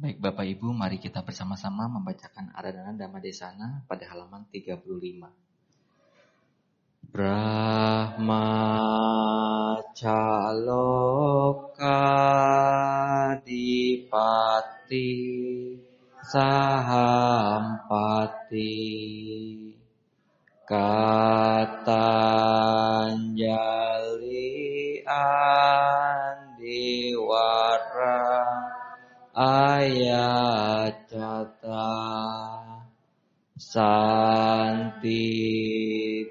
Baik Bapak Ibu, mari kita bersama-sama membacakan Aradana Dhamma Desana pada halaman 35. Brahma Dipati Sahampati Katanjali Santi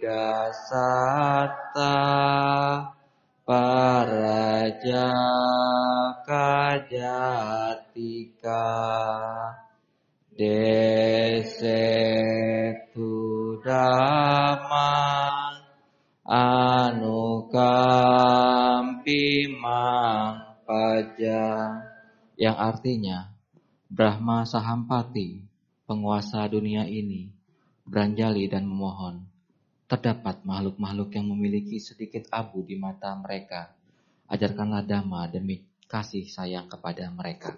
Dasata Paraja Kajatika Desetu Dhamma Anukampi Paja. Yang artinya Brahma Sahampati, penguasa dunia ini, beranjali dan memohon. Terdapat makhluk-makhluk yang memiliki sedikit abu di mata mereka. Ajarkanlah dhamma demi kasih sayang kepada mereka.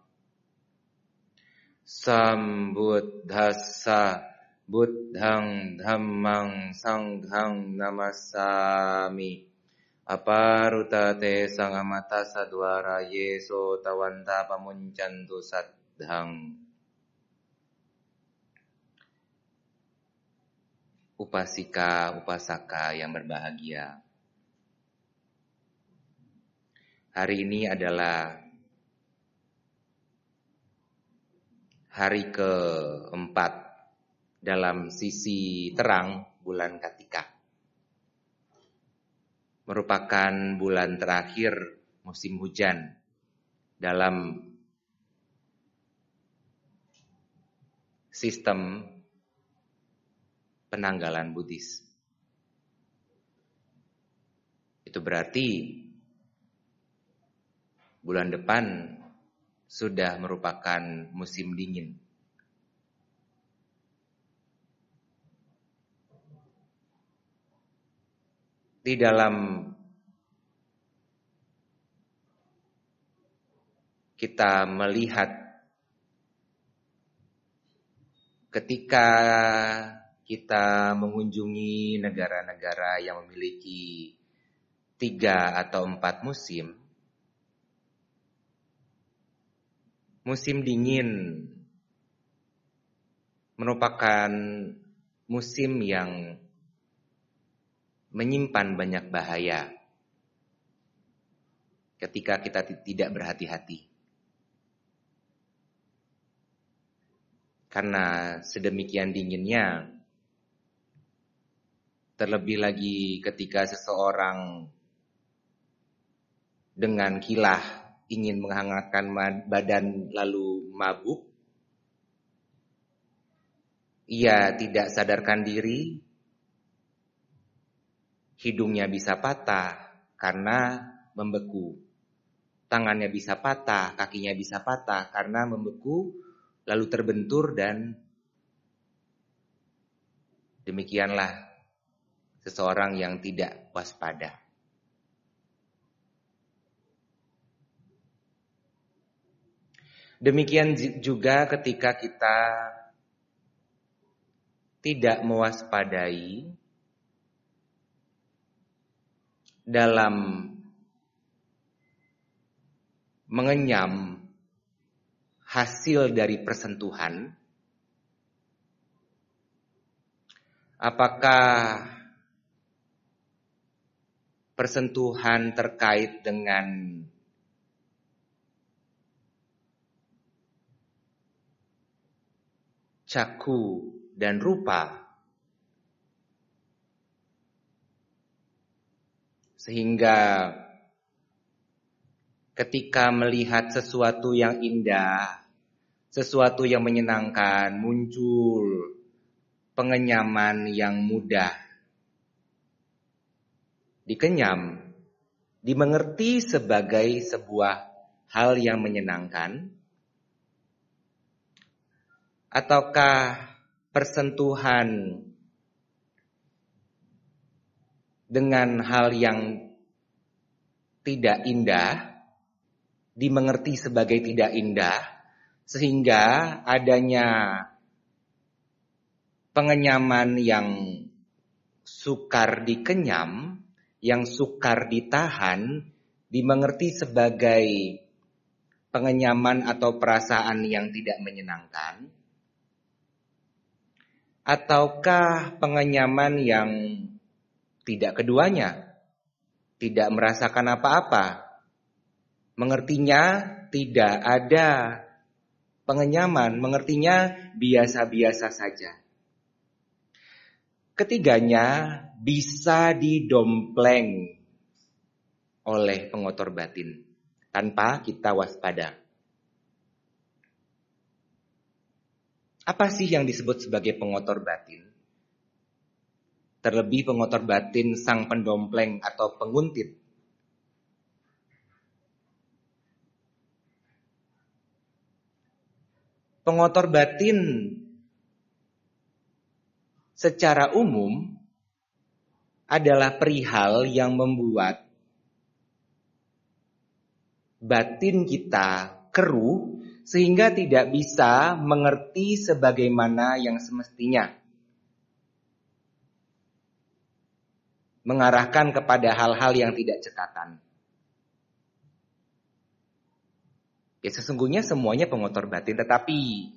Sambuddhassa Buddhang Dhammang Sanghang Namasami Aparutate Sangamata Sadwara Yeso Tawanta Pamuncantu Sadhang Upasika, upasaka yang berbahagia. Hari ini adalah hari keempat dalam sisi terang bulan Katika. Merupakan bulan terakhir musim hujan dalam sistem penanggalan Buddhis. Itu berarti bulan depan sudah merupakan musim dingin. Di dalam kita melihat ketika kita mengunjungi negara-negara yang memiliki tiga atau empat musim, Musim dingin merupakan musim yang menyimpan banyak bahaya ketika kita tidak berhati-hati. Karena sedemikian dinginnya, terlebih lagi ketika seseorang dengan kilah ingin menghangatkan badan lalu mabuk. Ia tidak sadarkan diri, hidungnya bisa patah karena membeku. Tangannya bisa patah, kakinya bisa patah karena membeku, lalu terbentur dan demikianlah seseorang yang tidak waspada. Demikian juga ketika kita tidak mewaspadai dalam mengenyam hasil dari persentuhan apakah persentuhan terkait dengan caku, dan rupa. Sehingga ketika melihat sesuatu yang indah, sesuatu yang menyenangkan, muncul pengenyaman yang mudah. Dikenyam, dimengerti sebagai sebuah hal yang menyenangkan, ataukah persentuhan dengan hal yang tidak indah dimengerti sebagai tidak indah sehingga adanya pengenyaman yang sukar dikenyam, yang sukar ditahan dimengerti sebagai pengenyaman atau perasaan yang tidak menyenangkan ataukah pengenyaman yang tidak keduanya, tidak merasakan apa-apa, mengertinya tidak ada pengenyaman, mengertinya biasa-biasa saja. Ketiganya bisa didompleng oleh pengotor batin tanpa kita waspada. Apa sih yang disebut sebagai pengotor batin? Terlebih pengotor batin sang pendompleng atau penguntit. Pengotor batin secara umum adalah perihal yang membuat batin kita keruh sehingga tidak bisa mengerti sebagaimana yang semestinya. Mengarahkan kepada hal-hal yang tidak cekatan. Ya sesungguhnya semuanya pengotor batin tetapi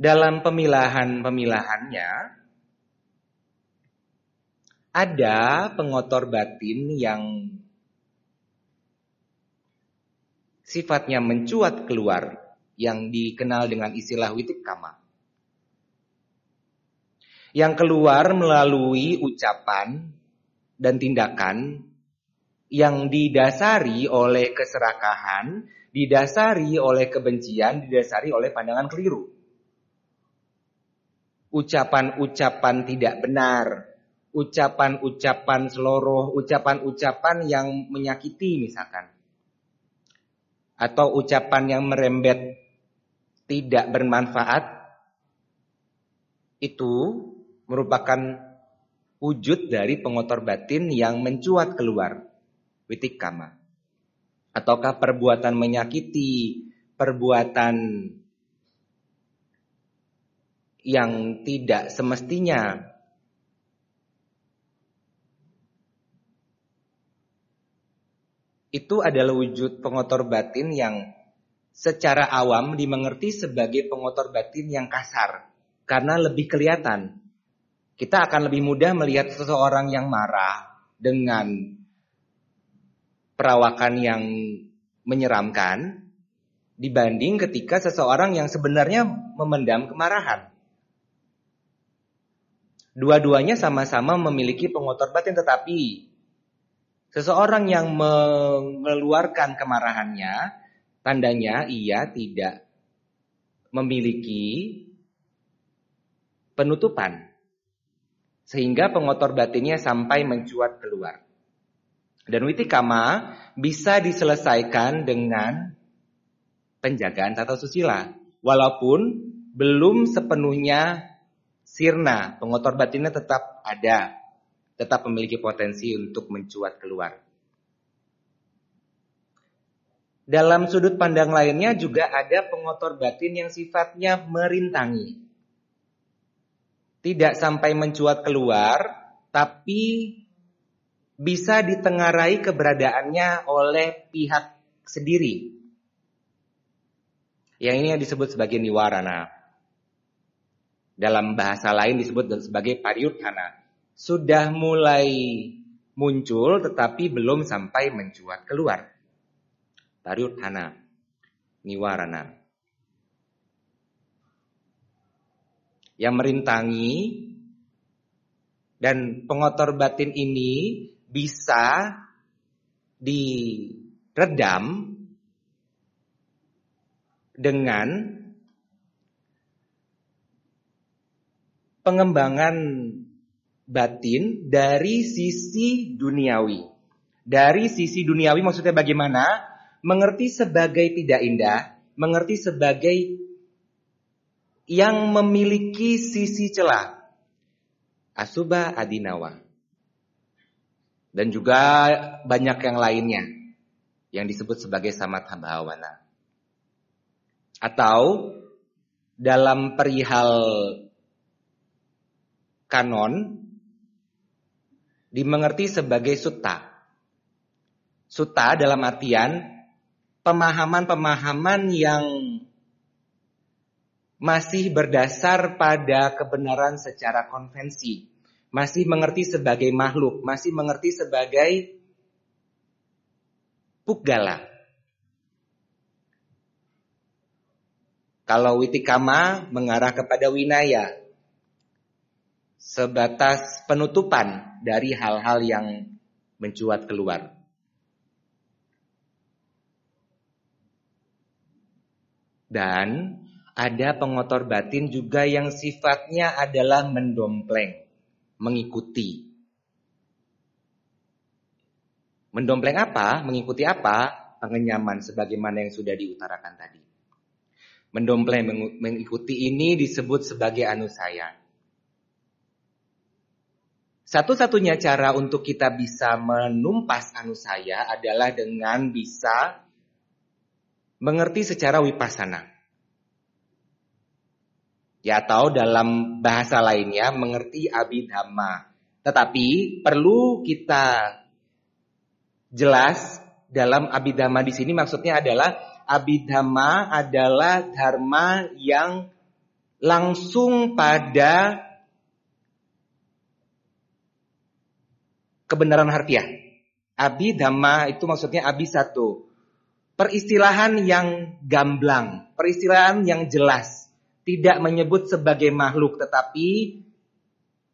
dalam pemilahan-pemilahannya ada pengotor batin yang sifatnya mencuat keluar yang dikenal dengan istilah witik kama. Yang keluar melalui ucapan dan tindakan yang didasari oleh keserakahan, didasari oleh kebencian, didasari oleh pandangan keliru. Ucapan-ucapan tidak benar, ucapan-ucapan seloroh, ucapan-ucapan yang menyakiti misalkan atau ucapan yang merembet tidak bermanfaat itu merupakan wujud dari pengotor batin yang mencuat keluar witik kama ataukah perbuatan menyakiti perbuatan yang tidak semestinya itu adalah wujud pengotor batin yang secara awam dimengerti sebagai pengotor batin yang kasar karena lebih kelihatan. Kita akan lebih mudah melihat seseorang yang marah dengan perawakan yang menyeramkan dibanding ketika seseorang yang sebenarnya memendam kemarahan. Dua-duanya sama-sama memiliki pengotor batin tetapi Seseorang yang mengeluarkan kemarahannya, tandanya ia tidak memiliki penutupan. Sehingga pengotor batinnya sampai mencuat keluar. Dan witikama bisa diselesaikan dengan penjagaan tata susila. Walaupun belum sepenuhnya sirna, pengotor batinnya tetap ada tetap memiliki potensi untuk mencuat keluar. Dalam sudut pandang lainnya juga ada pengotor batin yang sifatnya merintangi. Tidak sampai mencuat keluar, tapi bisa ditengarai keberadaannya oleh pihak sendiri. Yang ini yang disebut sebagai niwarana. Dalam bahasa lain disebut sebagai pariuthana sudah mulai muncul tetapi belum sampai mencuat keluar. Taryuthana, niwarana. Yang merintangi dan pengotor batin ini bisa diredam dengan pengembangan batin dari sisi duniawi. Dari sisi duniawi maksudnya bagaimana? Mengerti sebagai tidak indah, mengerti sebagai yang memiliki sisi celah. Asuba adinawa. Dan juga banyak yang lainnya yang disebut sebagai samat habawana. Atau dalam perihal kanon dimengerti sebagai sutta. Sutta dalam artian pemahaman-pemahaman yang masih berdasar pada kebenaran secara konvensi, masih mengerti sebagai makhluk, masih mengerti sebagai pugala. Kalau witikama mengarah kepada winaya, sebatas penutupan dari hal-hal yang mencuat keluar. Dan ada pengotor batin juga yang sifatnya adalah mendompleng, mengikuti. Mendompleng apa? Mengikuti apa? Pengenyaman sebagaimana yang sudah diutarakan tadi. Mendompleng mengikuti ini disebut sebagai anusaya. Satu-satunya cara untuk kita bisa menumpas anusaya adalah dengan bisa mengerti secara wipasana. Ya atau dalam bahasa lainnya mengerti abidhamma. Tetapi perlu kita jelas dalam abidhamma di sini maksudnya adalah abidhamma adalah dharma yang langsung pada kebenaran harfiah. Abidhamma itu maksudnya abi satu. Peristilahan yang gamblang, peristilahan yang jelas tidak menyebut sebagai makhluk tetapi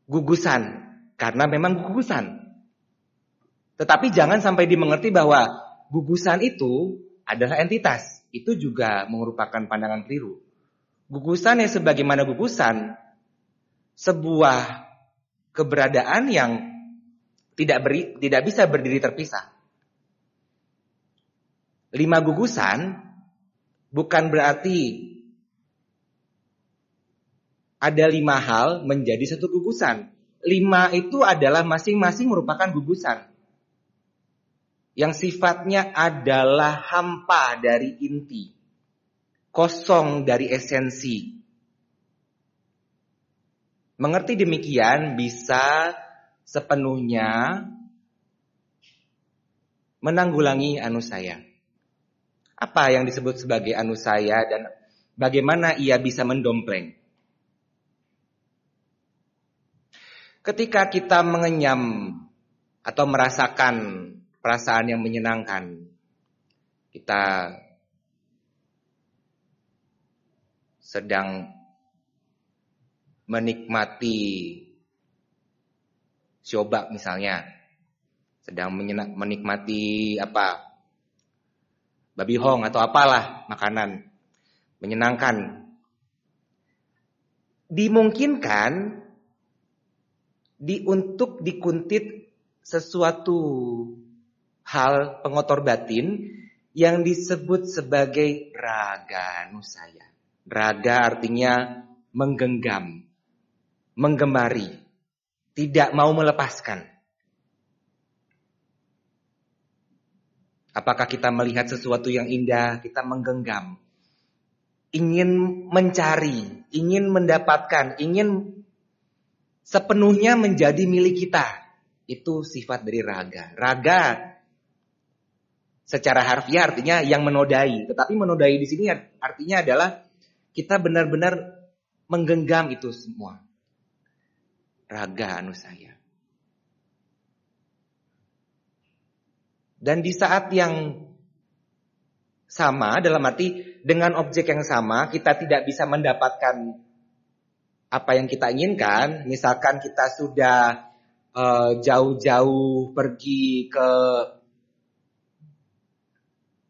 gugusan karena memang gugusan. Tetapi jangan sampai dimengerti bahwa gugusan itu adalah entitas. Itu juga merupakan pandangan keliru. Gugusan yang sebagaimana gugusan sebuah keberadaan yang tidak beri, tidak bisa berdiri terpisah. Lima gugusan bukan berarti ada lima hal menjadi satu gugusan. Lima itu adalah masing-masing merupakan gugusan. Yang sifatnya adalah hampa dari inti. Kosong dari esensi. Mengerti demikian bisa sepenuhnya menanggulangi anusaya. Apa yang disebut sebagai anusaya dan bagaimana ia bisa mendompleng? Ketika kita mengenyam atau merasakan perasaan yang menyenangkan, kita sedang menikmati siobak misalnya, sedang menikmati apa babi hong atau apalah makanan menyenangkan. Dimungkinkan di untuk dikuntit sesuatu hal pengotor batin yang disebut sebagai raga nusaya. Raga artinya menggenggam, menggemari, tidak mau melepaskan. Apakah kita melihat sesuatu yang indah, kita menggenggam, ingin mencari, ingin mendapatkan, ingin sepenuhnya menjadi milik kita. Itu sifat dari raga. Raga secara harfiah artinya yang menodai. Tetapi menodai di sini artinya adalah kita benar-benar menggenggam itu semua. Raga anu saya. Dan di saat yang sama dalam arti dengan objek yang sama kita tidak bisa mendapatkan apa yang kita inginkan. Misalkan kita sudah eh, jauh-jauh uh, pergi ke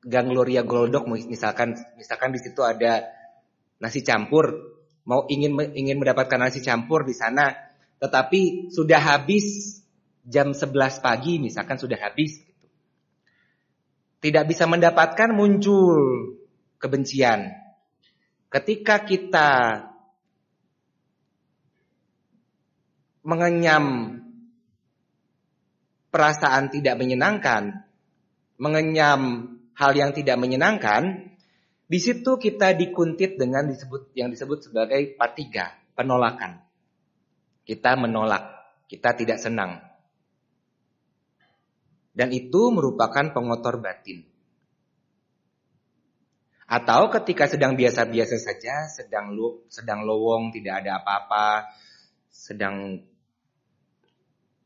Gang Gloria Glodok misalkan misalkan di situ ada nasi campur mau ingin ingin mendapatkan nasi campur di sana tetapi sudah habis jam 11 pagi misalkan sudah habis gitu. tidak bisa mendapatkan muncul kebencian ketika kita mengenyam perasaan tidak menyenangkan mengenyam hal yang tidak menyenangkan, di situ kita dikuntit dengan disebut yang disebut sebagai patiga, penolakan. Kita menolak, kita tidak senang. Dan itu merupakan pengotor batin. Atau ketika sedang biasa-biasa saja, sedang lu, sedang lowong, tidak ada apa-apa, sedang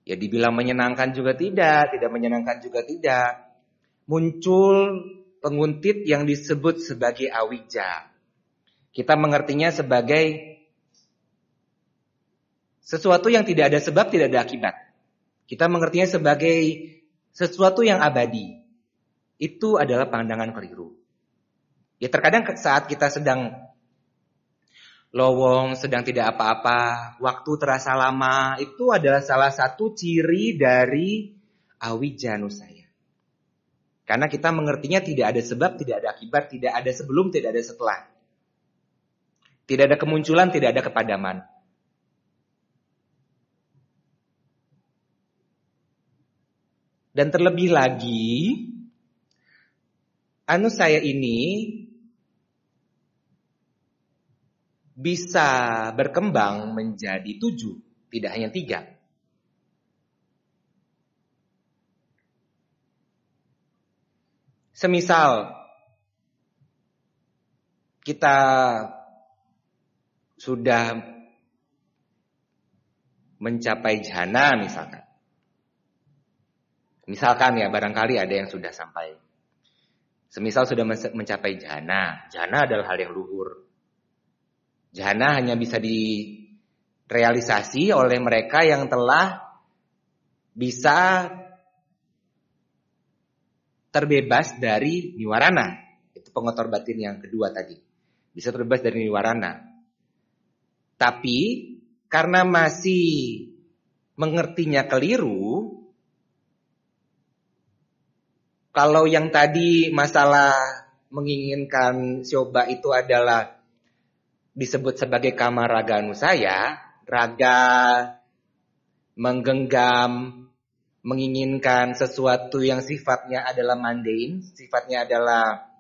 ya dibilang menyenangkan juga tidak, tidak menyenangkan juga tidak muncul penguntit yang disebut sebagai awija. Kita mengertinya sebagai sesuatu yang tidak ada sebab, tidak ada akibat. Kita mengertinya sebagai sesuatu yang abadi. Itu adalah pandangan keliru. Ya terkadang saat kita sedang lowong, sedang tidak apa-apa, waktu terasa lama, itu adalah salah satu ciri dari awija nusaya. Karena kita mengertinya tidak ada sebab, tidak ada akibat, tidak ada sebelum, tidak ada setelah. Tidak ada kemunculan, tidak ada kepadaman. Dan terlebih lagi, anu saya ini bisa berkembang menjadi tujuh, tidak hanya tiga. Semisal kita sudah mencapai jana misalkan. Misalkan ya barangkali ada yang sudah sampai. Semisal sudah mencapai jana. Jana adalah hal yang luhur. Jana hanya bisa direalisasi oleh mereka yang telah bisa terbebas dari niwarana. Itu pengotor batin yang kedua tadi. Bisa terbebas dari niwarana. Tapi karena masih mengertinya keliru, kalau yang tadi masalah menginginkan coba itu adalah disebut sebagai kamar raga saya, raga menggenggam, menginginkan sesuatu yang sifatnya adalah mundane, sifatnya adalah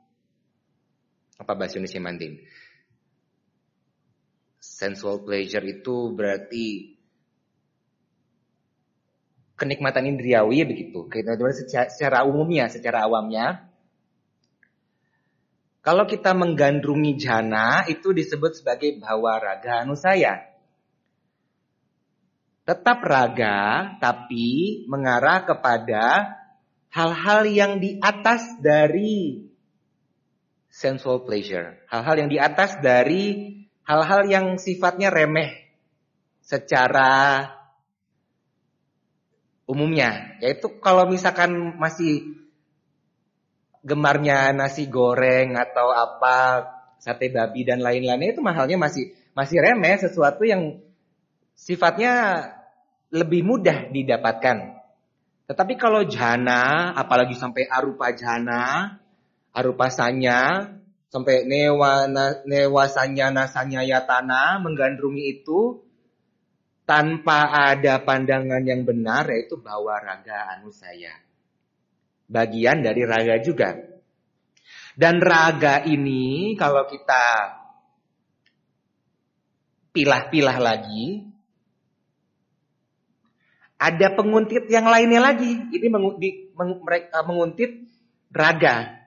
apa bahasa Indonesia mundane? Sensual pleasure itu berarti kenikmatan indriawi begitu. Secara, secara umumnya, secara awamnya. Kalau kita menggandrungi jana itu disebut sebagai bawa raga anusaya tetap raga tapi mengarah kepada hal-hal yang di atas dari sensual pleasure, hal-hal yang di atas dari hal-hal yang sifatnya remeh secara umumnya. Yaitu kalau misalkan masih gemarnya nasi goreng atau apa sate babi dan lain-lainnya itu mahalnya masih masih remeh sesuatu yang sifatnya lebih mudah didapatkan. Tetapi kalau jana, apalagi sampai arupa jana, arupa sanya, sampai newa, newa sanya, nasanya yatana, menggandrungi itu, tanpa ada pandangan yang benar, yaitu bawa raga anusaya. Bagian dari raga juga. Dan raga ini, kalau kita pilah-pilah lagi, ada penguntit yang lainnya lagi. Ini mereka menguntit raga.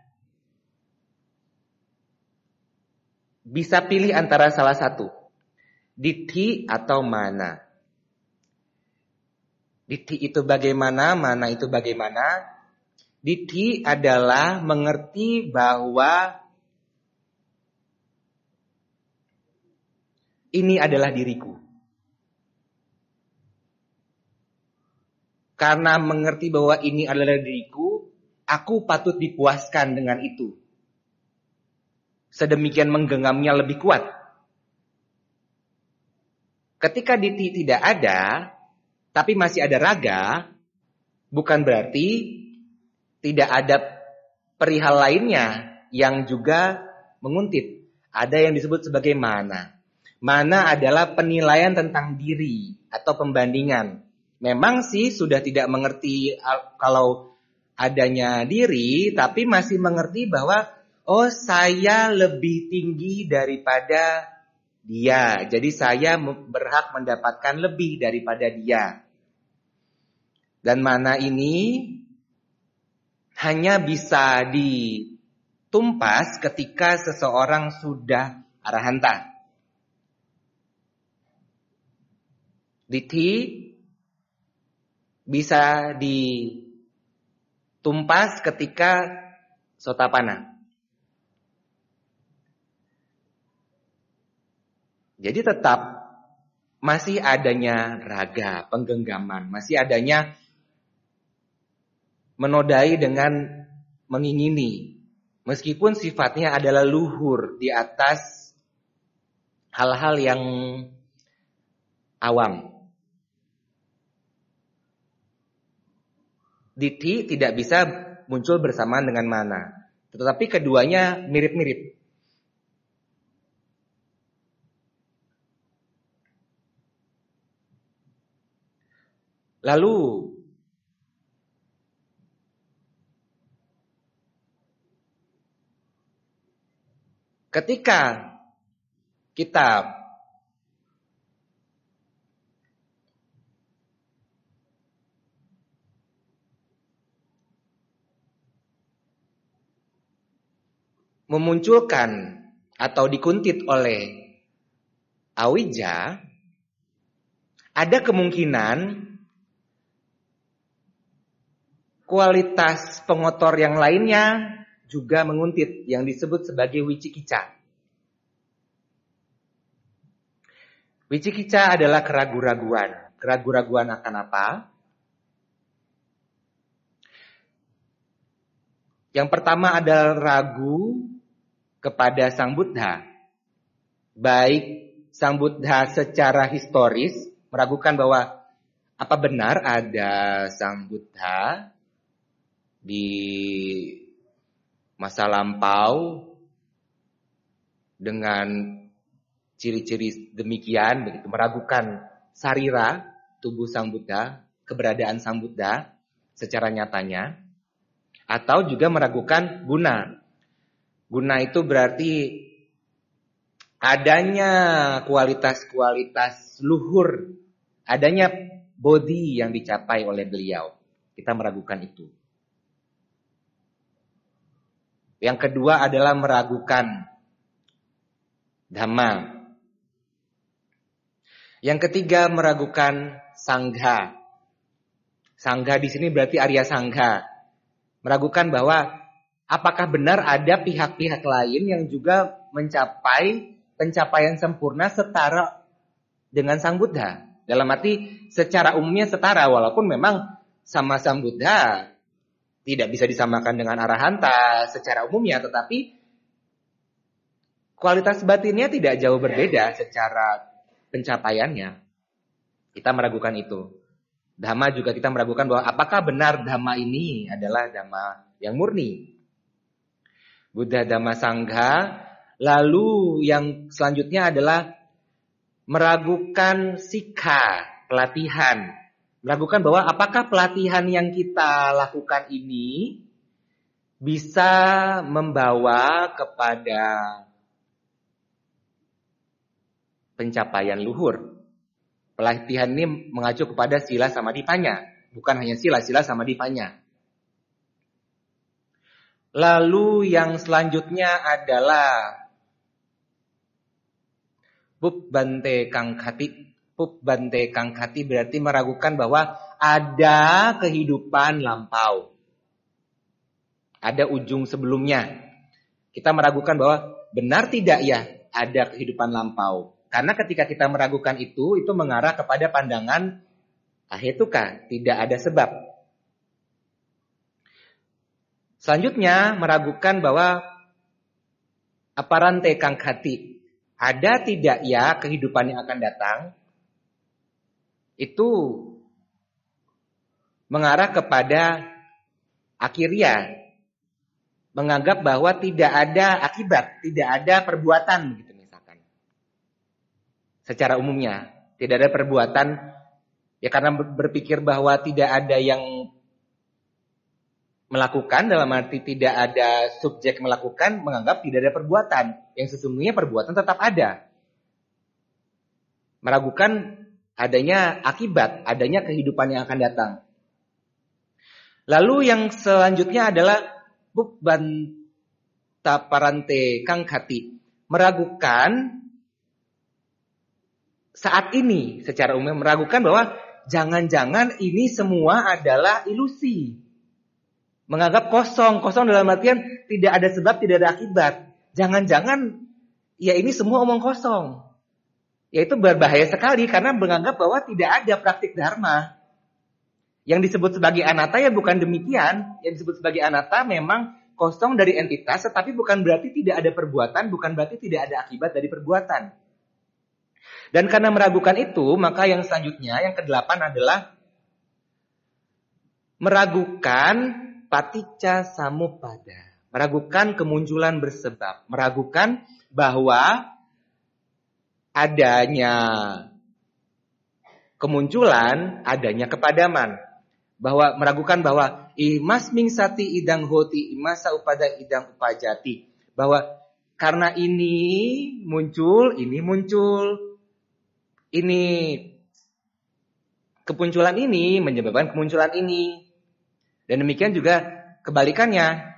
Bisa pilih antara salah satu. Diti atau mana. Diti itu bagaimana, mana itu bagaimana. Diti adalah mengerti bahwa ini adalah diriku. Karena mengerti bahwa ini adalah diriku, aku patut dipuaskan dengan itu. Sedemikian menggenggamnya lebih kuat. Ketika diti tidak ada, tapi masih ada raga, bukan berarti tidak ada perihal lainnya yang juga menguntit. Ada yang disebut sebagai mana. Mana adalah penilaian tentang diri atau pembandingan. Memang sih sudah tidak mengerti kalau adanya diri, tapi masih mengerti bahwa oh saya lebih tinggi daripada dia. Jadi saya berhak mendapatkan lebih daripada dia. Dan mana ini hanya bisa ditumpas ketika seseorang sudah arahanta. Diti bisa ditumpas ketika sotapana. Jadi tetap masih adanya raga, penggenggaman, masih adanya menodai dengan mengingini. Meskipun sifatnya adalah luhur di atas hal-hal yang awam. Diti tidak bisa muncul bersamaan dengan mana. Tetapi keduanya mirip-mirip. Lalu ketika kita memunculkan atau dikuntit oleh Awija, ada kemungkinan kualitas pengotor yang lainnya juga menguntit yang disebut sebagai wicikica. Wicikica adalah keraguan-raguan. Keraguan-raguan akan apa? Yang pertama adalah ragu kepada Sang Buddha. Baik Sang Buddha secara historis meragukan bahwa apa benar ada Sang Buddha di masa lampau dengan ciri-ciri demikian begitu meragukan sarira tubuh Sang Buddha, keberadaan Sang Buddha secara nyatanya atau juga meragukan guna Guna itu berarti adanya kualitas-kualitas luhur, adanya body yang dicapai oleh beliau. Kita meragukan itu. Yang kedua adalah meragukan dhamma. Yang ketiga meragukan sangha. Sangha di sini berarti Arya Sangha. Meragukan bahwa apakah benar ada pihak-pihak lain yang juga mencapai pencapaian sempurna setara dengan Sang Buddha? Dalam arti secara umumnya setara walaupun memang sama Sang Buddha tidak bisa disamakan dengan Arahanta secara umumnya tetapi kualitas batinnya tidak jauh berbeda secara pencapaiannya. Kita meragukan itu. Dhamma juga kita meragukan bahwa apakah benar dhamma ini adalah dhamma yang murni. Buddha Dhamma Sangha. Lalu yang selanjutnya adalah meragukan sikha, pelatihan. Meragukan bahwa apakah pelatihan yang kita lakukan ini bisa membawa kepada pencapaian luhur. Pelatihan ini mengacu kepada sila sama dipanya. Bukan hanya sila, sila sama dipanya. Lalu yang selanjutnya adalah Pup bante kangkati. Pup bante kangkati berarti meragukan bahwa ada kehidupan lampau. Ada ujung sebelumnya. Kita meragukan bahwa benar tidak ya ada kehidupan lampau. Karena ketika kita meragukan itu, itu mengarah kepada pandangan ahetuka, tidak ada sebab. Selanjutnya meragukan bahwa aparante kangkati, ada tidak ya kehidupan yang akan datang, itu mengarah kepada akhirnya menganggap bahwa tidak ada akibat, tidak ada perbuatan gitu misalkan. Secara umumnya, tidak ada perbuatan. Ya karena berpikir bahwa tidak ada yang melakukan dalam arti tidak ada subjek melakukan menganggap tidak ada perbuatan. Yang sesungguhnya perbuatan tetap ada. Meragukan adanya akibat adanya kehidupan yang akan datang lalu yang selanjutnya adalah bukban taparante kangkati meragukan saat ini secara umum meragukan bahwa jangan-jangan ini semua adalah ilusi Menganggap kosong. Kosong dalam artian tidak ada sebab, tidak ada akibat. Jangan-jangan ya ini semua omong kosong. Ya itu berbahaya sekali karena menganggap bahwa tidak ada praktik dharma. Yang disebut sebagai anata ya bukan demikian. Yang disebut sebagai anata memang kosong dari entitas tetapi bukan berarti tidak ada perbuatan, bukan berarti tidak ada akibat dari perbuatan. Dan karena meragukan itu, maka yang selanjutnya, yang kedelapan adalah meragukan paticca samupada. Meragukan kemunculan bersebab. Meragukan bahwa adanya kemunculan, adanya kepadaman. Bahwa meragukan bahwa imas mingsati idang hoti imasa upada idang upajati. Bahwa karena ini muncul, ini muncul. Ini kemunculan ini menyebabkan kemunculan ini. Dan demikian juga kebalikannya.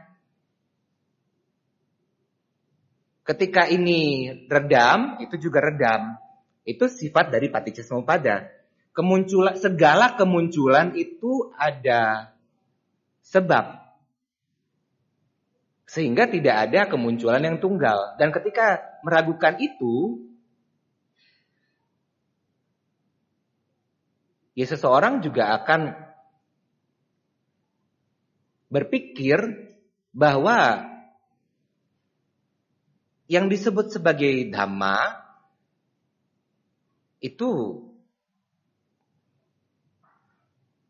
Ketika ini redam, itu juga redam. Itu sifat dari paticca. Kemunculan segala kemunculan itu ada sebab. Sehingga tidak ada kemunculan yang tunggal. Dan ketika meragukan itu, ya seseorang juga akan berpikir bahwa yang disebut sebagai dhamma itu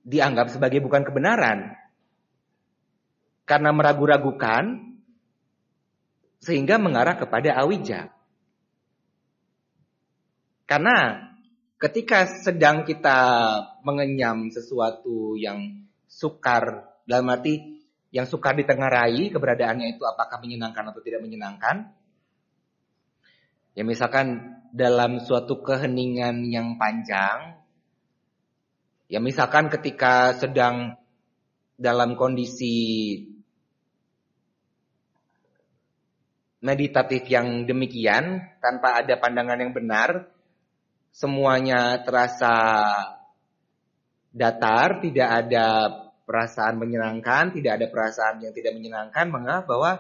dianggap sebagai bukan kebenaran karena meragu-ragukan sehingga mengarah kepada awija. Karena ketika sedang kita mengenyam sesuatu yang sukar dalam arti yang sukar ditengarai keberadaannya itu apakah menyenangkan atau tidak menyenangkan. Ya misalkan dalam suatu keheningan yang panjang, ya misalkan ketika sedang dalam kondisi meditatif yang demikian, tanpa ada pandangan yang benar, semuanya terasa datar, tidak ada perasaan menyenangkan, tidak ada perasaan yang tidak menyenangkan, menganggap bahwa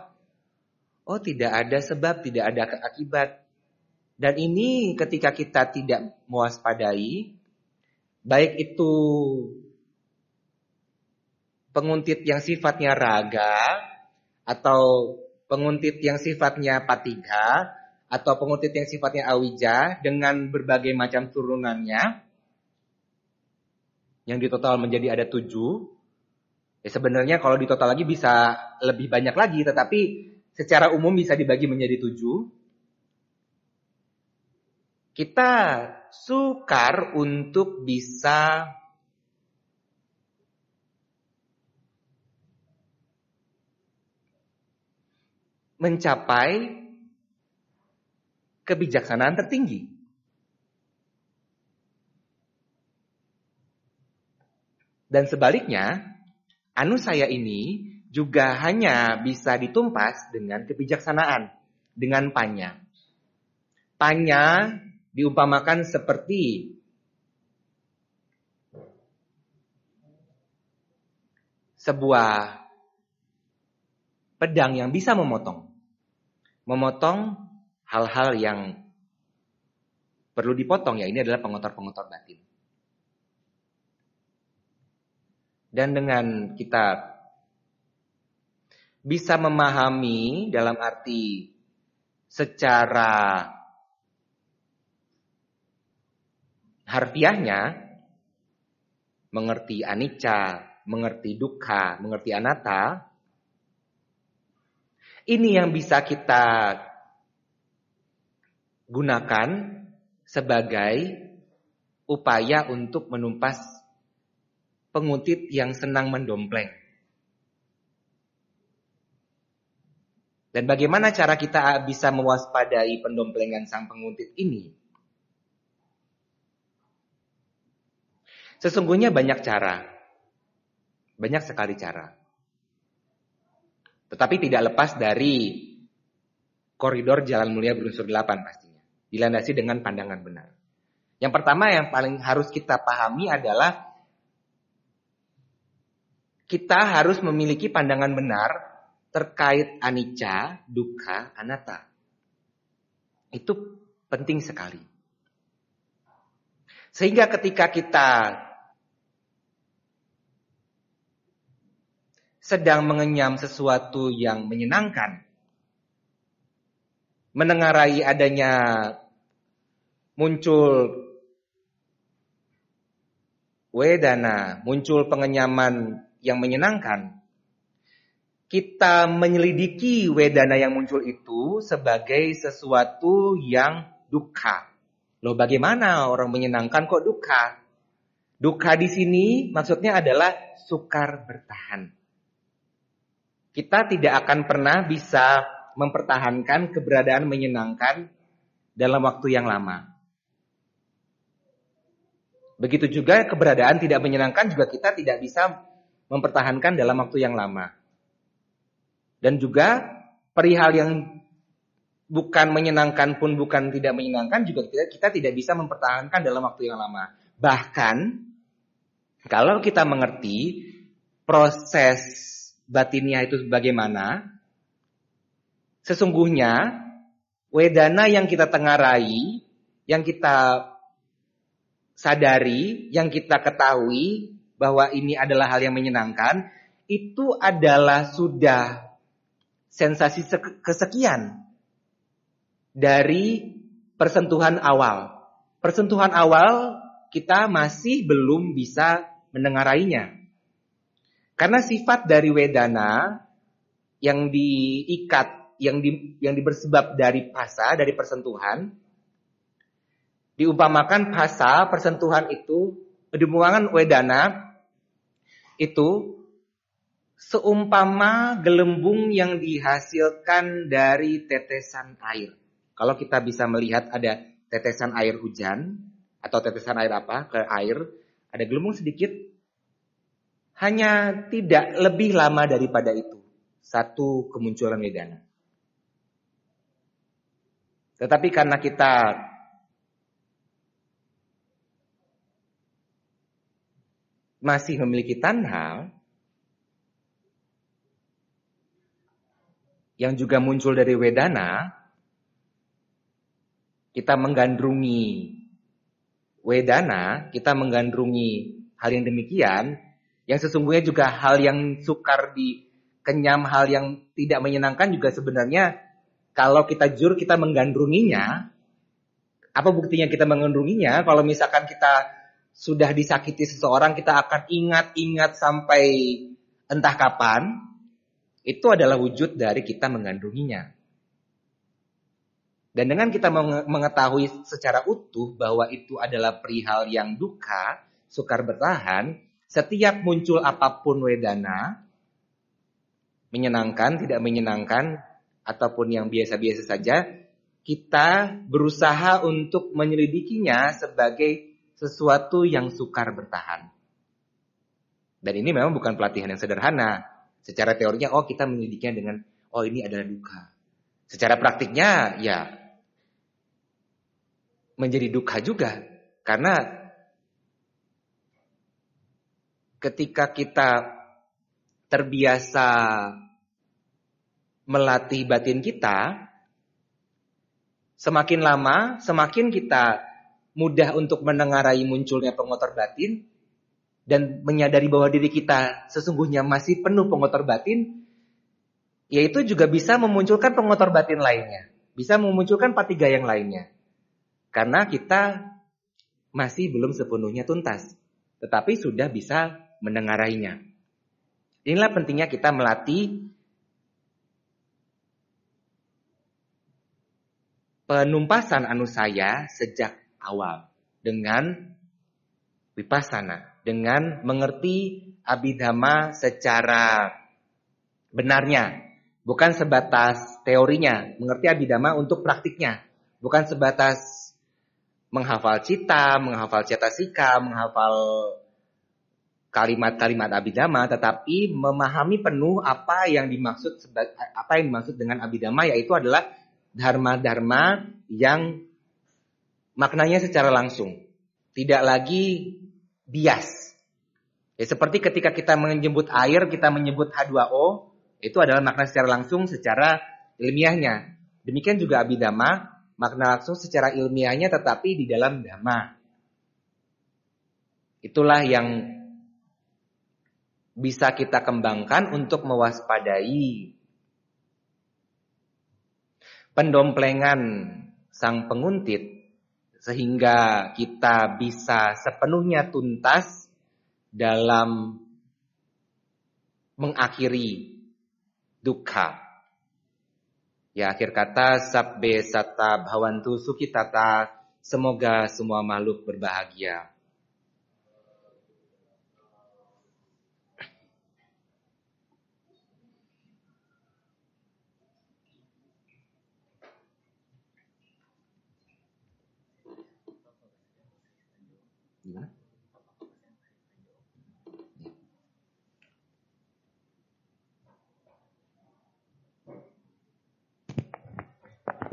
oh tidak ada sebab, tidak ada akibat. Dan ini ketika kita tidak mewaspadai, baik itu penguntit yang sifatnya raga, atau penguntit yang sifatnya patiga, atau penguntit yang sifatnya awija, dengan berbagai macam turunannya, yang di total menjadi ada tujuh, Ya sebenarnya kalau di total lagi bisa lebih banyak lagi, tetapi secara umum bisa dibagi menjadi tujuh. Kita sukar untuk bisa mencapai kebijaksanaan tertinggi. Dan sebaliknya, anu saya ini juga hanya bisa ditumpas dengan kebijaksanaan, dengan panya. Panya diumpamakan seperti sebuah pedang yang bisa memotong. Memotong hal-hal yang perlu dipotong ya. Ini adalah pengotor-pengotor batin. Dan dengan kita bisa memahami dalam arti secara harfiahnya mengerti anicca, mengerti dukkha, mengerti anatta. Ini yang bisa kita gunakan sebagai upaya untuk menumpas penguntit yang senang mendompleng. Dan bagaimana cara kita bisa mewaspadai pendomplengan sang penguntit ini? Sesungguhnya banyak cara. Banyak sekali cara. Tetapi tidak lepas dari koridor jalan mulia berunsur delapan pastinya. Dilandasi dengan pandangan benar. Yang pertama yang paling harus kita pahami adalah kita harus memiliki pandangan benar terkait anicca, dukkha, anatta. Itu penting sekali. Sehingga ketika kita sedang mengenyam sesuatu yang menyenangkan. Menengarai adanya muncul wedana, muncul pengenyaman yang menyenangkan. Kita menyelidiki wedana yang muncul itu sebagai sesuatu yang duka. Loh bagaimana orang menyenangkan kok duka? Duka di sini maksudnya adalah sukar bertahan kita tidak akan pernah bisa mempertahankan keberadaan menyenangkan dalam waktu yang lama. Begitu juga keberadaan tidak menyenangkan juga kita tidak bisa mempertahankan dalam waktu yang lama. Dan juga perihal yang bukan menyenangkan pun bukan tidak menyenangkan juga kita, kita tidak bisa mempertahankan dalam waktu yang lama. Bahkan kalau kita mengerti proses batinnya itu bagaimana, sesungguhnya wedana yang kita tengarai, yang kita sadari, yang kita ketahui bahwa ini adalah hal yang menyenangkan, itu adalah sudah sensasi kesekian dari persentuhan awal. Persentuhan awal kita masih belum bisa mendengarainya. Karena sifat dari wedana yang diikat, yang di, yang dibersebab dari pasa, dari persentuhan, diumpamakan pasa, persentuhan itu, diumpamakan wedana itu seumpama gelembung yang dihasilkan dari tetesan air. Kalau kita bisa melihat ada tetesan air hujan atau tetesan air apa ke air, ada gelembung sedikit hanya tidak lebih lama daripada itu. Satu kemunculan medana. Tetapi karena kita masih memiliki tanha yang juga muncul dari wedana, kita menggandrungi wedana, kita menggandrungi hal yang demikian, yang sesungguhnya juga hal yang sukar dikenyam, hal yang tidak menyenangkan juga sebenarnya kalau kita jur kita menggandrunginya. Apa buktinya kita menggandrunginya? Kalau misalkan kita sudah disakiti seseorang, kita akan ingat-ingat sampai entah kapan. Itu adalah wujud dari kita menggandrunginya. Dan dengan kita mengetahui secara utuh bahwa itu adalah perihal yang duka, sukar bertahan, setiap muncul apa pun wedana, menyenangkan, tidak menyenangkan, ataupun yang biasa-biasa saja, kita berusaha untuk menyelidikinya sebagai sesuatu yang sukar bertahan. Dan ini memang bukan pelatihan yang sederhana. Secara teorinya, oh kita menyelidiknya dengan, oh ini adalah duka. Secara praktiknya, ya menjadi duka juga. Karena ketika kita terbiasa melatih batin kita, semakin lama, semakin kita mudah untuk menengarai munculnya pengotor batin dan menyadari bahwa diri kita sesungguhnya masih penuh pengotor batin, yaitu juga bisa memunculkan pengotor batin lainnya. Bisa memunculkan patiga yang lainnya. Karena kita masih belum sepenuhnya tuntas. Tetapi sudah bisa mendengarainya. Inilah pentingnya kita melatih penumpasan anusaya sejak awal dengan vipassana, dengan mengerti abidama secara benarnya, bukan sebatas teorinya, mengerti abidama untuk praktiknya, bukan sebatas menghafal cita, menghafal cetasika, menghafal kalimat-kalimat abidama, tetapi memahami penuh apa yang dimaksud apa yang dimaksud dengan abidama, yaitu adalah dharma-dharma yang maknanya secara langsung. Tidak lagi bias. Ya, seperti ketika kita menyebut air, kita menyebut H2O, itu adalah makna secara langsung secara ilmiahnya. Demikian juga abidama, makna langsung secara ilmiahnya tetapi di dalam dhamma. Itulah yang bisa kita kembangkan untuk mewaspadai pendomplengan sang penguntit sehingga kita bisa sepenuhnya tuntas dalam mengakhiri duka. Ya akhir kata sabbe sata bhawantu sukitata semoga semua makhluk berbahagia.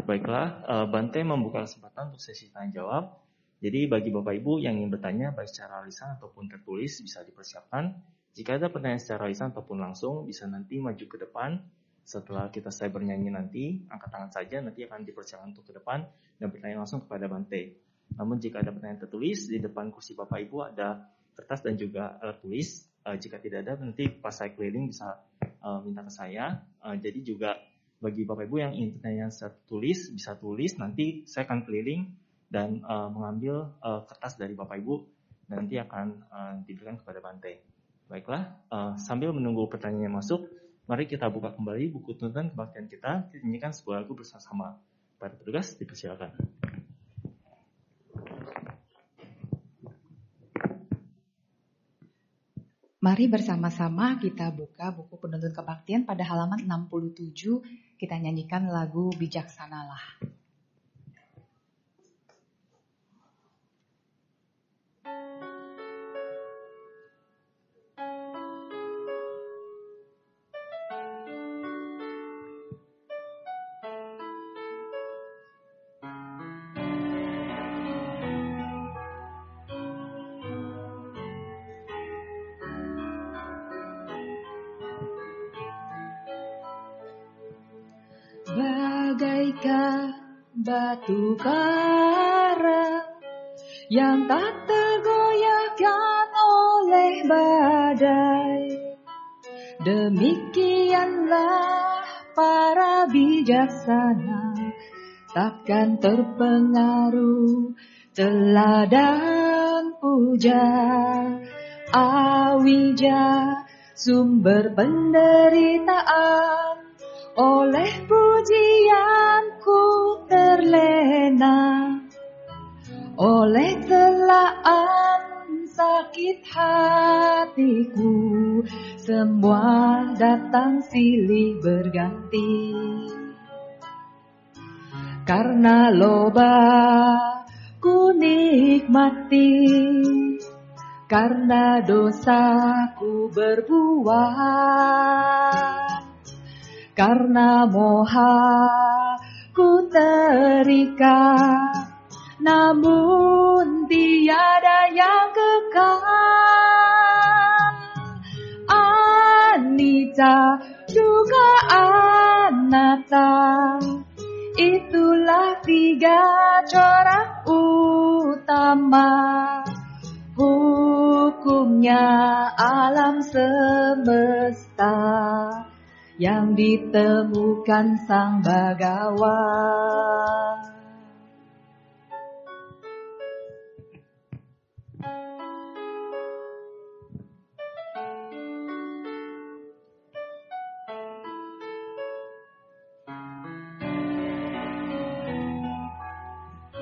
Baiklah, uh, Bante membuka kesempatan untuk sesi tanya jawab. Jadi bagi Bapak Ibu yang ingin bertanya baik secara lisan ataupun tertulis bisa dipersiapkan. Jika ada pertanyaan secara lisan ataupun langsung bisa nanti maju ke depan. Setelah kita saya bernyanyi nanti, angkat tangan saja nanti akan dipersiapkan untuk ke depan dan bertanya langsung kepada Bante. Namun jika ada pertanyaan tertulis di depan kursi Bapak Ibu ada kertas dan juga alat tulis. Uh, jika tidak ada nanti pas saya keliling bisa minta ke saya. Jadi juga bagi Bapak Ibu yang ingin pertanyaan secara tulis, bisa tulis. Nanti saya akan keliling dan uh, mengambil uh, kertas dari Bapak Ibu dan nanti akan uh, diberikan kepada Bante. Baiklah, uh, sambil menunggu pertanyaan yang masuk, mari kita buka kembali buku tuntutan kebaktian kita. Kita nyanyikan sebuah lagu bersama-sama. Para petugas dipersilakan. Mari bersama-sama kita buka buku penuntun kebaktian pada halaman 67. Kita nyanyikan lagu Bijaksanalah. Batu karang yang tak tergoyahkan oleh badai. Demikianlah para bijaksana takkan terpengaruh teladan puja awija sumber penderitaan oleh pujianku terlena oleh telaan sakit hatiku. Semua datang silih berganti. Karena loba ku nikmati. Karena dosaku berbuah karena moha ku terikat namun tiada yang kekal. Anita juga anata Itulah tiga corak utama Hukumnya alam semesta Yang ditemukan sang bagawan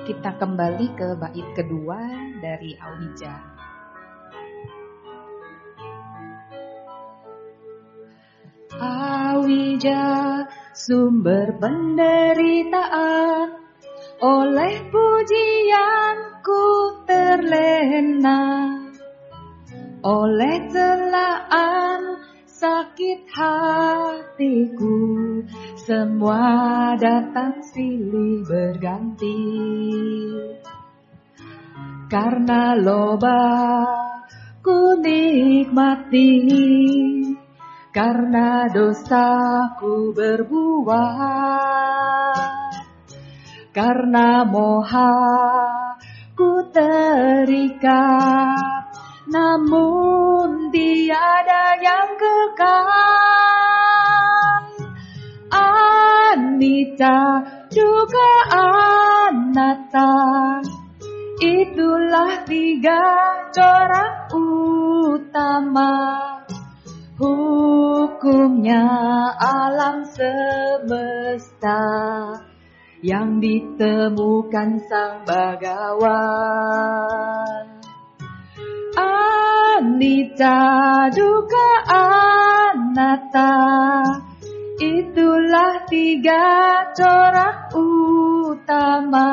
Kita kembali ke bait kedua dari Awija. Awija sumber penderitaan. Oleh pujianku terlena. Oleh celaan sakit hatiku semua datang silih berganti. Karena loba ku nikmati Karena dosaku berbuah Karena moha ku terikat Namun tiada yang kekal. Anita juga Anata Itulah tiga corak utama Hukumnya alam semesta Yang ditemukan sang bagawan Anita duka anata Itulah tiga corak utama.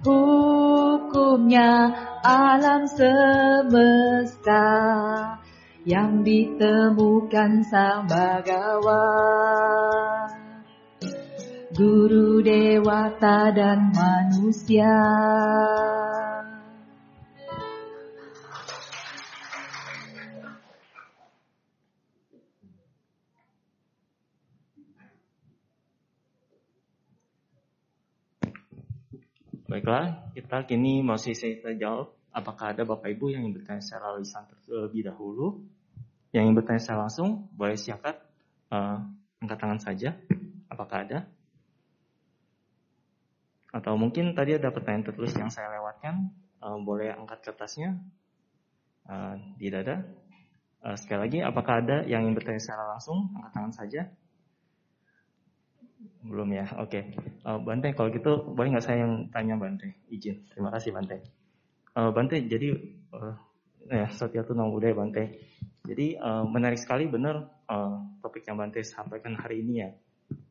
Hukumnya alam semesta Yang ditemukan sang bagawan Guru dewata dan manusia Baiklah, kita kini masih saya jawab. Apakah ada Bapak Ibu yang ingin bertanya secara lisan terlebih dahulu? Yang ingin bertanya secara langsung, boleh silakan uh, angkat tangan saja. Apakah ada? Atau mungkin tadi ada pertanyaan tertulis yang saya lewatkan, uh, boleh angkat kertasnya. Uh, tidak ada. Uh, sekali lagi, apakah ada yang ingin bertanya secara langsung? Angkat tangan saja. Belum ya, oke. Okay. Uh, Bante, kalau gitu boleh nggak saya yang tanya Bante? Izin. Terima kasih Bante. Uh, Bante, jadi uh, ya tuh udah Bante. Jadi uh, menarik sekali benar uh, topik yang Bante sampaikan hari ini ya.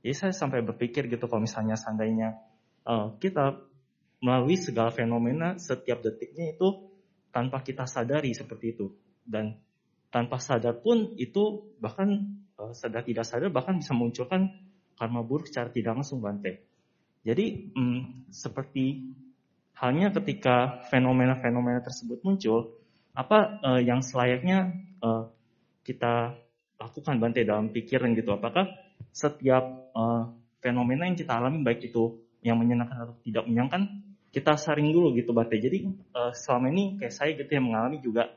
Jadi saya sampai berpikir gitu kalau misalnya seandainya uh, kita melalui segala fenomena setiap detiknya itu tanpa kita sadari seperti itu dan tanpa sadar pun itu bahkan uh, sadar tidak sadar bahkan bisa munculkan karma buruk secara tidak langsung Bante. Jadi hmm, seperti halnya ketika fenomena-fenomena tersebut muncul, apa uh, yang selayaknya uh, kita lakukan Bante dalam pikiran gitu? Apakah setiap uh, fenomena yang kita alami baik itu yang menyenangkan atau tidak menyenangkan, kita saring dulu gitu Bante. Jadi uh, selama ini kayak saya gitu yang mengalami juga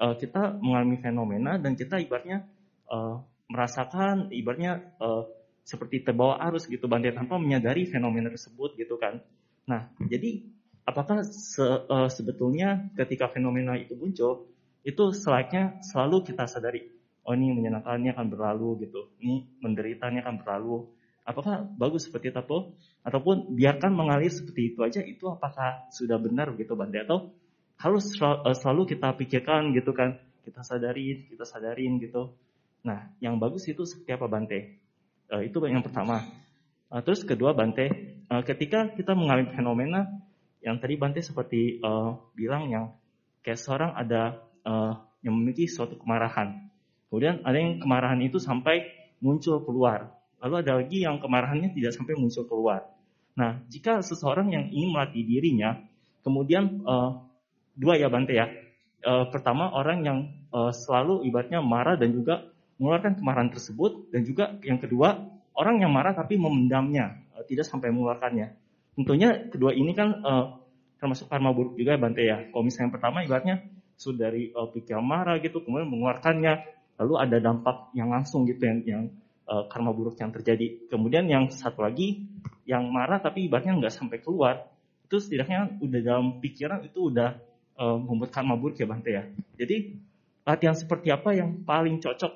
uh, kita mengalami fenomena dan kita ibaratnya uh, merasakan ibaratnya uh, seperti terbawa arus gitu Bante tanpa menyadari fenomena tersebut gitu kan. Nah, jadi apakah se, uh, sebetulnya ketika fenomena itu muncul itu selayaknya selalu kita sadari oh ini menyenangkannya akan berlalu gitu. Ini menderitanya akan berlalu. Apakah bagus seperti itu atau ataupun biarkan mengalir seperti itu aja itu apakah sudah benar gitu Bante atau harus selalu kita pikirkan gitu kan kita sadarin kita sadarin gitu nah yang bagus itu seperti apa Bante Uh, itu yang pertama. Uh, terus kedua Bante, uh, ketika kita mengalami fenomena yang tadi Bante seperti uh, bilang yang kayak seorang ada uh, yang memiliki suatu kemarahan. Kemudian ada yang kemarahan itu sampai muncul keluar. Lalu ada lagi yang kemarahannya tidak sampai muncul keluar. Nah, jika seseorang yang ingin melatih dirinya, kemudian uh, dua ya Bante ya. Uh, pertama orang yang uh, selalu ibaratnya marah dan juga mengeluarkan kemarahan tersebut dan juga yang kedua orang yang marah tapi memendamnya tidak sampai mengeluarkannya. Tentunya kedua ini kan uh, termasuk karma buruk juga Bante ya. Kalau misalnya yang pertama ibaratnya sudah dari uh, pikiran marah gitu, kemudian mengeluarkannya, lalu ada dampak yang langsung gitu yang, yang uh, karma buruk yang terjadi. Kemudian yang satu lagi yang marah tapi ibaratnya nggak sampai keluar, itu setidaknya udah dalam pikiran itu udah uh, membuat karma buruk ya Bante ya. Jadi latihan seperti apa yang paling cocok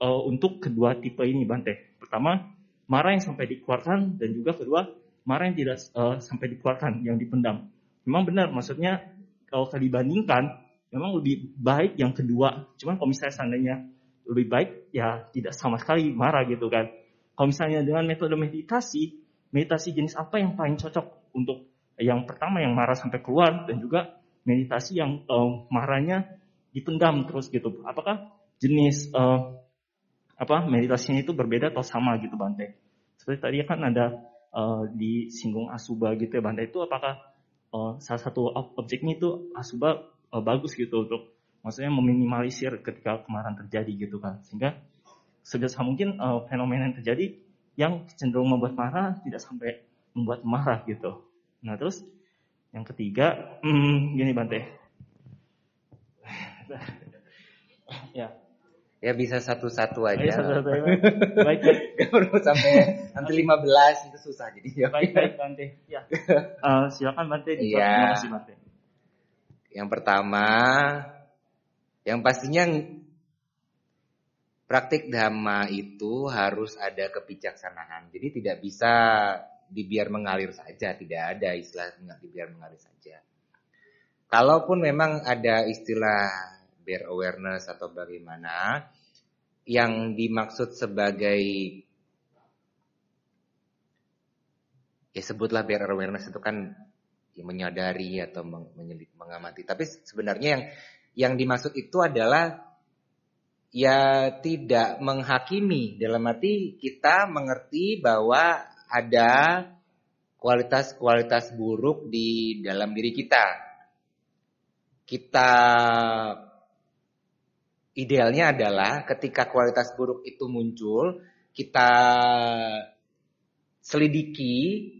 uh, untuk kedua tipe ini Bante? Pertama, marah yang sampai dikeluarkan dan juga kedua marah yang tidak uh, sampai dikeluarkan, yang dipendam. Memang benar, maksudnya kalau dibandingkan, memang lebih baik yang kedua. Cuman kalau misalnya seandainya lebih baik, ya tidak sama sekali marah gitu kan. Kalau misalnya dengan metode meditasi, meditasi jenis apa yang paling cocok untuk yang pertama yang marah sampai keluar dan juga meditasi yang uh, marahnya dipendam terus gitu. Apakah jenis uh, apa meditasinya itu berbeda atau sama gitu Bante? Seperti tadi kan ada uh, disinggung asuba gitu ya Banda itu apakah uh, salah satu objeknya itu asuba uh, bagus gitu untuk maksudnya meminimalisir ketika kemarahan terjadi gitu kan sehingga segera mungkin uh, fenomena yang terjadi yang cenderung membuat marah tidak sampai membuat marah gitu. Nah terus yang ketiga, hmm, gini Bante. ya, Ya bisa satu-satu aja. Ayo, satu-satu aja. baik, baik. Gak perlu sampai nanti 15 itu susah jadi. Ya. Baik, baik Bante. Ya. Uh, silakan Bante. Iya. Terima kasih Bante. Yang pertama, yang pastinya praktik dhamma itu harus ada kebijaksanaan. Jadi tidak bisa dibiar mengalir saja, tidak ada istilah dibiar mengalir saja. Kalaupun memang ada istilah bear awareness atau bagaimana yang dimaksud sebagai ya sebutlah bear awareness itu kan ya, menyadari atau mengamati. Tapi sebenarnya yang yang dimaksud itu adalah ya tidak menghakimi. Dalam arti kita mengerti bahwa ada kualitas-kualitas buruk di dalam diri kita. Kita Idealnya adalah ketika kualitas buruk itu muncul, kita selidiki,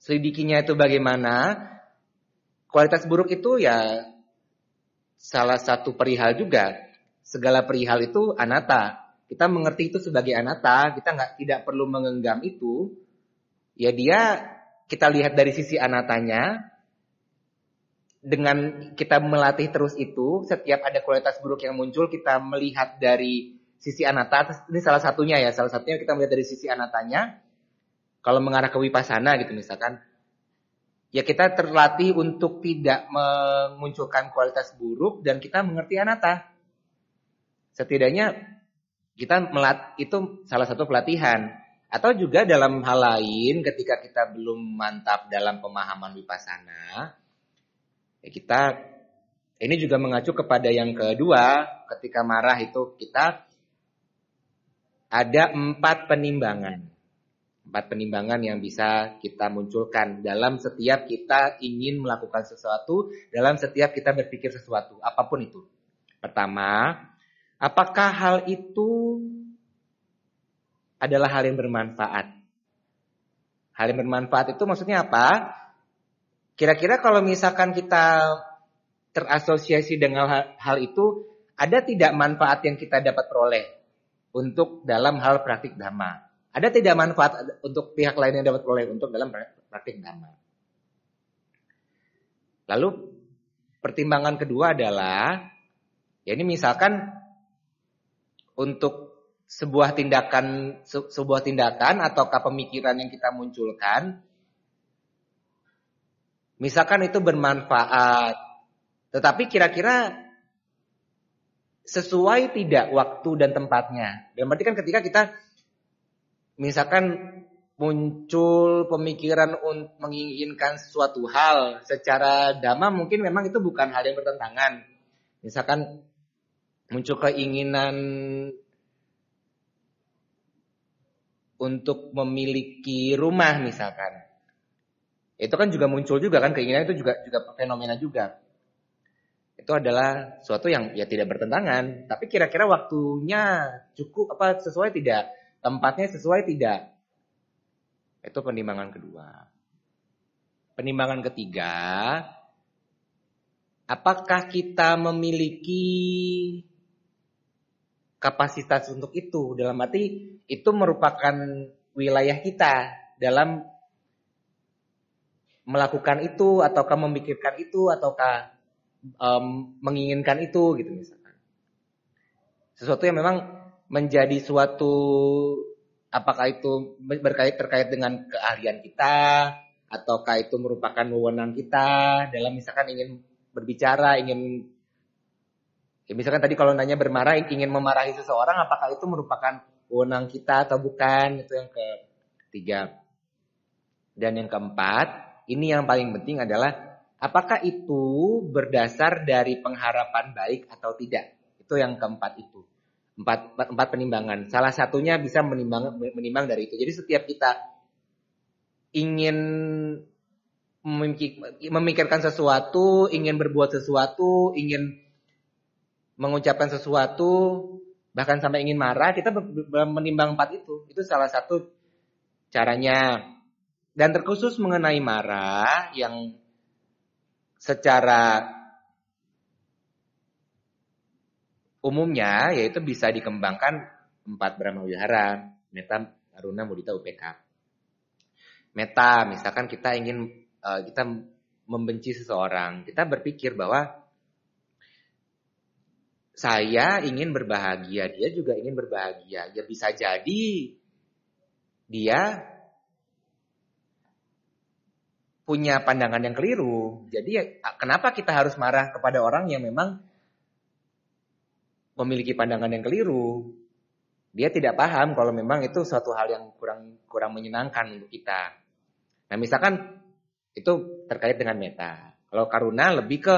selidikinya itu bagaimana. Kualitas buruk itu ya salah satu perihal juga. Segala perihal itu anata. Kita mengerti itu sebagai anata, kita nggak tidak perlu mengenggam itu. Ya dia kita lihat dari sisi anatanya, dengan kita melatih terus itu, setiap ada kualitas buruk yang muncul, kita melihat dari sisi anata. Ini salah satunya ya, salah satunya kita melihat dari sisi anatanya. Kalau mengarah ke wipasana gitu misalkan, ya kita terlatih untuk tidak memunculkan kualitas buruk dan kita mengerti anata. Setidaknya kita melat itu salah satu pelatihan. Atau juga dalam hal lain ketika kita belum mantap dalam pemahaman wipasana, Ya, kita ini juga mengacu kepada yang kedua, ketika marah itu kita ada empat penimbangan. Empat penimbangan yang bisa kita munculkan dalam setiap kita ingin melakukan sesuatu, dalam setiap kita berpikir sesuatu, apa pun itu. Pertama, apakah hal itu adalah hal yang bermanfaat? Hal yang bermanfaat itu maksudnya apa? Kira-kira kalau misalkan kita terasosiasi dengan hal, hal itu, ada tidak manfaat yang kita dapat peroleh untuk dalam hal praktik dhamma? Ada tidak manfaat untuk pihak lain yang dapat peroleh untuk dalam praktik dhamma? Lalu pertimbangan kedua adalah, ya ini misalkan untuk sebuah tindakan sebuah tindakan ataukah pemikiran yang kita munculkan Misalkan itu bermanfaat. Tetapi kira-kira sesuai tidak waktu dan tempatnya. Dan berarti kan ketika kita misalkan muncul pemikiran untuk menginginkan sesuatu hal secara dhamma mungkin memang itu bukan hal yang bertentangan. Misalkan muncul keinginan untuk memiliki rumah misalkan. Itu kan juga muncul juga kan keinginan itu juga juga fenomena juga. Itu adalah suatu yang ya tidak bertentangan, tapi kira-kira waktunya cukup apa sesuai tidak? Tempatnya sesuai tidak? Itu penimbangan kedua. Penimbangan ketiga, apakah kita memiliki kapasitas untuk itu? Dalam arti itu merupakan wilayah kita dalam melakukan itu ataukah memikirkan itu ataukah um, menginginkan itu gitu misalkan. Sesuatu yang memang menjadi suatu apakah itu berkait terkait dengan keahlian kita ataukah itu merupakan wewenang kita dalam misalkan ingin berbicara, ingin ya misalkan tadi kalau nanya bermarah ingin memarahi seseorang apakah itu merupakan wewenang kita atau bukan? Itu yang ketiga. Dan yang keempat, ini yang paling penting adalah apakah itu berdasar dari pengharapan baik atau tidak? Itu yang keempat itu. Empat, empat penimbangan. Salah satunya bisa menimbang, menimbang dari itu. Jadi setiap kita ingin memikirkan sesuatu, ingin berbuat sesuatu, ingin mengucapkan sesuatu, bahkan sampai ingin marah, kita menimbang empat itu. Itu salah satu caranya. Dan terkhusus mengenai marah yang secara umumnya yaitu bisa dikembangkan empat Brahma Wihara, Meta, Aruna, Mudita, UPK. Meta, misalkan kita ingin uh, kita membenci seseorang, kita berpikir bahwa saya ingin berbahagia, dia juga ingin berbahagia. Ya bisa jadi dia punya pandangan yang keliru. Jadi ya, kenapa kita harus marah kepada orang yang memang memiliki pandangan yang keliru? Dia tidak paham kalau memang itu suatu hal yang kurang kurang menyenangkan untuk kita. Nah, misalkan itu terkait dengan meta. Kalau karuna lebih ke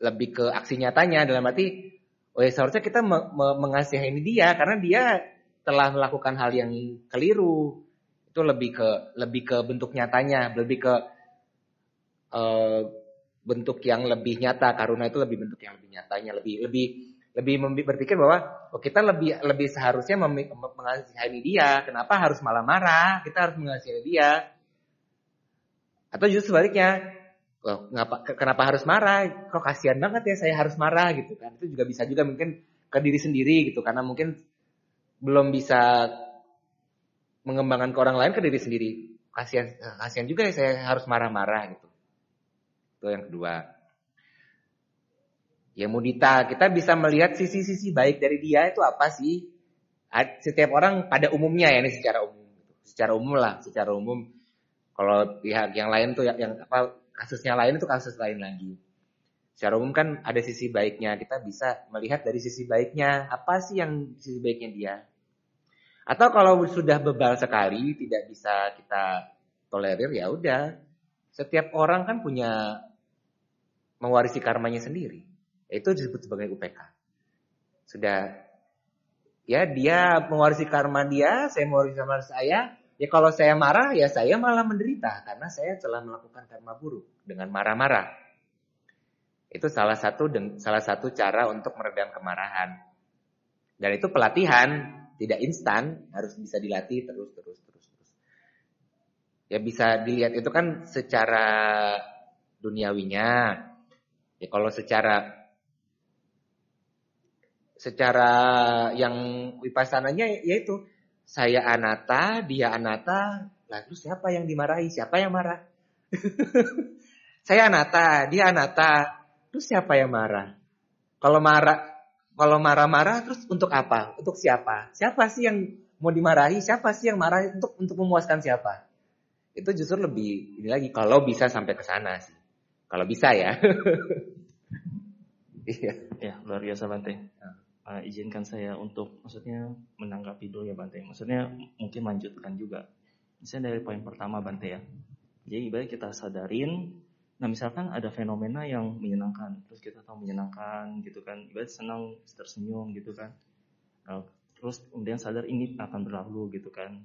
lebih ke aksi nyatanya dalam arti oh ya seharusnya kita me me dia karena dia telah melakukan hal yang keliru itu lebih ke lebih ke bentuk nyatanya lebih ke uh, bentuk yang lebih nyata karuna itu lebih bentuk yang lebih nyatanya lebih lebih lebih berpikir bahwa oh, kita lebih lebih seharusnya mengasihi dia kenapa harus malah marah kita harus mengasihi dia atau justru sebaliknya Loh, ngapa, kenapa harus marah? Kok kasihan banget ya saya harus marah gitu kan. Itu juga bisa juga mungkin ke diri sendiri gitu. Karena mungkin belum bisa mengembangkan ke orang lain ke diri sendiri. Kasihan, kasihan juga ya saya harus marah-marah gitu. Itu yang kedua. Ya mudita, kita bisa melihat sisi-sisi baik dari dia itu apa sih? Setiap orang pada umumnya ya ini secara umum. Secara umum lah, secara umum. Kalau pihak yang lain tuh yang apa Kasusnya lain itu kasus lain lagi. Secara umum kan ada sisi baiknya. Kita bisa melihat dari sisi baiknya. Apa sih yang sisi baiknya dia? Atau kalau sudah bebal sekali, tidak bisa kita tolerir, ya udah. Setiap orang kan punya mewarisi karmanya sendiri. Itu disebut sebagai UPK. Sudah ya dia mewarisi karma dia, saya mewarisi karma saya, Ya kalau saya marah, ya saya malah menderita karena saya telah melakukan karma buruk dengan marah-marah. Itu salah satu salah satu cara untuk meredam kemarahan. Dan itu pelatihan, tidak instan, harus bisa dilatih terus terus terus terus. Ya bisa dilihat itu kan secara duniawinya. Ya kalau secara secara yang wipassananya yaitu saya anata, dia anata, lalu siapa yang dimarahi, siapa yang marah? saya anata, dia anata, terus siapa yang marah? Kalau marah, kalau marah-marah terus untuk apa? Untuk siapa? Siapa sih yang mau dimarahi? Siapa sih yang marah untuk untuk memuaskan siapa? Itu justru lebih ini lagi kalau bisa sampai ke sana sih. Kalau bisa ya. Iya. ya, luar biasa Bante. Uh, izinkan saya untuk maksudnya menanggapi dulu ya Bante. Maksudnya mungkin lanjutkan juga. Misalnya dari poin pertama Bante ya. Jadi ibarat kita sadarin, nah misalkan ada fenomena yang menyenangkan, terus kita tahu menyenangkan gitu kan, ibarat senang tersenyum gitu kan. Nah, terus kemudian sadar ini akan berlalu gitu kan.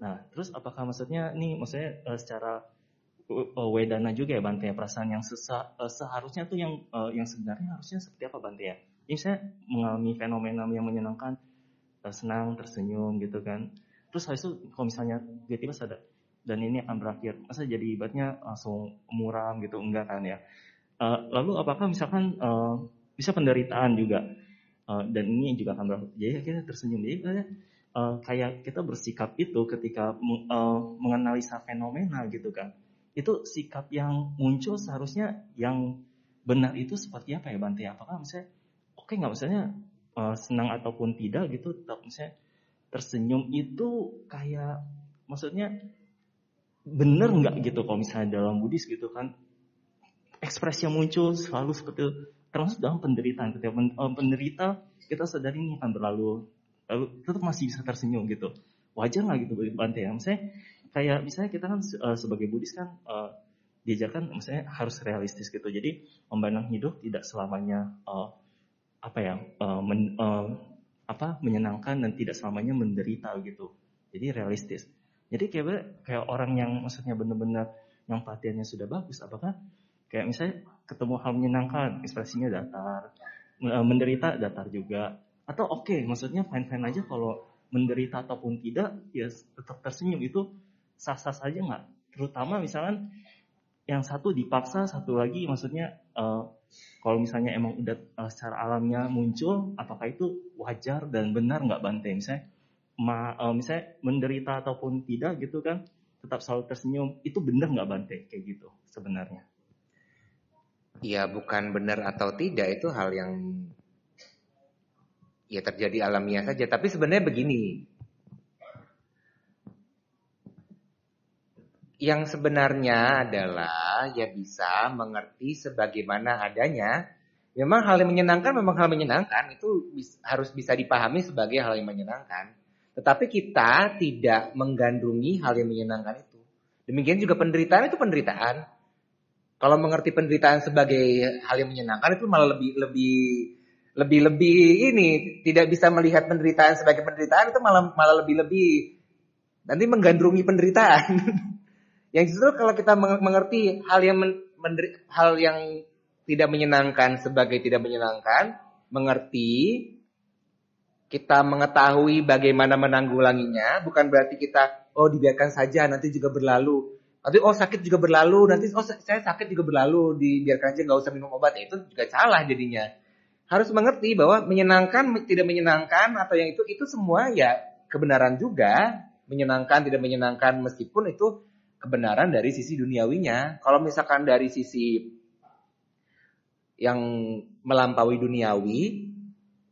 Nah, terus apakah maksudnya nih maksudnya uh, secara uh, wedana juga ya Bante perasaan yang sesa, uh, seharusnya tuh yang uh, yang sebenarnya harusnya seperti apa Bante ya? ini saya mengalami fenomena yang menyenangkan senang tersenyum gitu kan terus habis itu kalau misalnya tiba-tiba sadar dan ini akan berakhir. Masa jadi ibaratnya langsung muram gitu? Enggak kan ya? Uh, lalu apakah misalkan uh, bisa penderitaan juga? Uh, dan ini juga akan berakhir. Jadi kita tersenyum. Jadi uh, kayak kita bersikap itu ketika uh, menganalisa fenomena gitu kan itu sikap yang muncul seharusnya yang benar itu seperti apa ya Bante? Apakah misalnya oke okay, nggak? Misalnya uh, senang ataupun tidak gitu tetap misalnya tersenyum itu kayak maksudnya bener nggak gitu kalau misalnya dalam Buddhis gitu kan? Ekspresi yang muncul selalu seperti termasuk dalam penderitaan ketika eh, penderita kita sadar ini akan berlalu lalu tetap masih bisa tersenyum gitu. Wajar nggak gitu bagi Bante ya misalnya kayak misalnya kita kan uh, sebagai Buddhis kan uh, diajarkan misalnya harus realistis gitu. Jadi memandang hidup tidak selamanya uh, apa ya uh, men, uh, apa menyenangkan dan tidak selamanya menderita gitu. Jadi realistis jadi kayak kayak orang yang maksudnya benar-benar yang pelatihannya sudah bagus, apakah kayak misalnya ketemu hal menyenangkan, ekspresinya datar, e, menderita datar juga, atau oke, okay, maksudnya fine-fine aja kalau menderita ataupun tidak, ya tetap tersenyum itu sah-sah saja nggak? Terutama misalkan yang satu dipaksa, satu lagi maksudnya uh, kalau misalnya emang udah uh, secara alamnya muncul, apakah itu wajar dan benar nggak Bante? Misalnya ma, uh, misalnya menderita ataupun tidak gitu kan tetap selalu tersenyum itu benar nggak Bante? Kayak gitu sebenarnya. Ya bukan benar atau tidak itu hal yang ya terjadi alamiah saja. Tapi sebenarnya begini. Yang sebenarnya adalah ya bisa mengerti sebagaimana adanya. Memang hal yang menyenangkan memang hal menyenangkan itu harus bisa dipahami sebagai hal yang menyenangkan tetapi kita tidak menggandrungi hal yang menyenangkan itu. Demikian juga penderitaan itu penderitaan. Kalau mengerti penderitaan sebagai hal yang menyenangkan itu malah lebih lebih lebih lebih ini tidak bisa melihat penderitaan sebagai penderitaan itu malah malah lebih lebih nanti menggandrungi penderitaan. yang justru kalau kita mengerti hal yang men, hal yang tidak menyenangkan sebagai tidak menyenangkan, mengerti kita mengetahui bagaimana menanggulanginya, bukan berarti kita oh dibiarkan saja nanti juga berlalu. Nanti oh sakit juga berlalu, nanti oh saya sakit juga berlalu, dibiarkan aja nggak usah minum obat. Ya, itu juga salah jadinya. Harus mengerti bahwa menyenangkan tidak menyenangkan atau yang itu itu semua ya kebenaran juga, menyenangkan tidak menyenangkan meskipun itu kebenaran dari sisi duniawinya. Kalau misalkan dari sisi yang melampaui duniawi,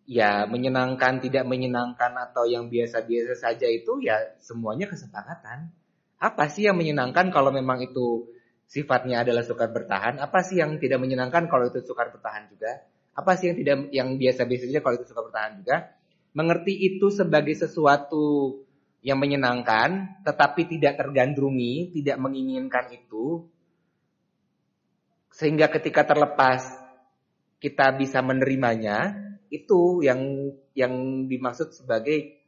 ya menyenangkan tidak menyenangkan atau yang biasa-biasa saja itu ya semuanya kesepakatan. Apa sih yang menyenangkan kalau memang itu sifatnya adalah sukar bertahan? Apa sih yang tidak menyenangkan kalau itu sukar bertahan juga? Apa sih yang tidak yang biasa-biasa saja kalau itu sukar bertahan juga? Mengerti itu sebagai sesuatu yang menyenangkan tetapi tidak tergandrungi, tidak menginginkan itu sehingga ketika terlepas kita bisa menerimanya, itu yang yang dimaksud sebagai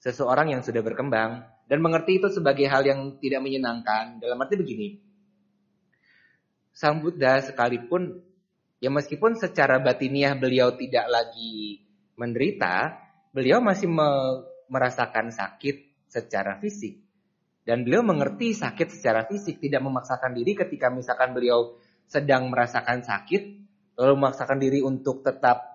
seseorang yang sudah berkembang dan mengerti itu sebagai hal yang tidak menyenangkan. Dalam arti begini, Sang Buddha sekalipun ya meskipun secara batiniah beliau tidak lagi menderita, beliau masih me merasakan sakit secara fisik. Dan beliau mengerti sakit secara fisik, tidak memaksakan diri ketika misalkan beliau sedang merasakan sakit, lalu memaksakan diri untuk tetap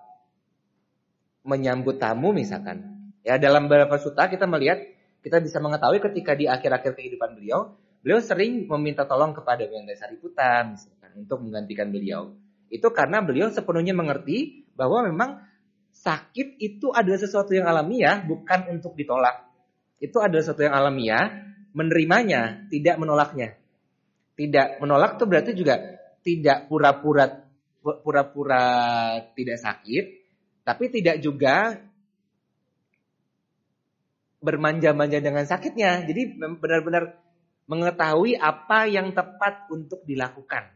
menyambut tamu misalkan. Ya dalam beberapa suta kita melihat kita bisa mengetahui ketika di akhir-akhir kehidupan beliau, beliau sering meminta tolong kepada Hyundai Sariputta misalkan untuk menggantikan beliau. Itu karena beliau sepenuhnya mengerti bahwa memang sakit itu adalah sesuatu yang alamiah, bukan untuk ditolak. Itu adalah sesuatu yang alamiah, menerimanya, tidak menolaknya. Tidak menolak itu berarti juga tidak pura-pura pura-pura tidak sakit, tapi tidak juga bermanja-manja dengan sakitnya. Jadi benar-benar mengetahui apa yang tepat untuk dilakukan.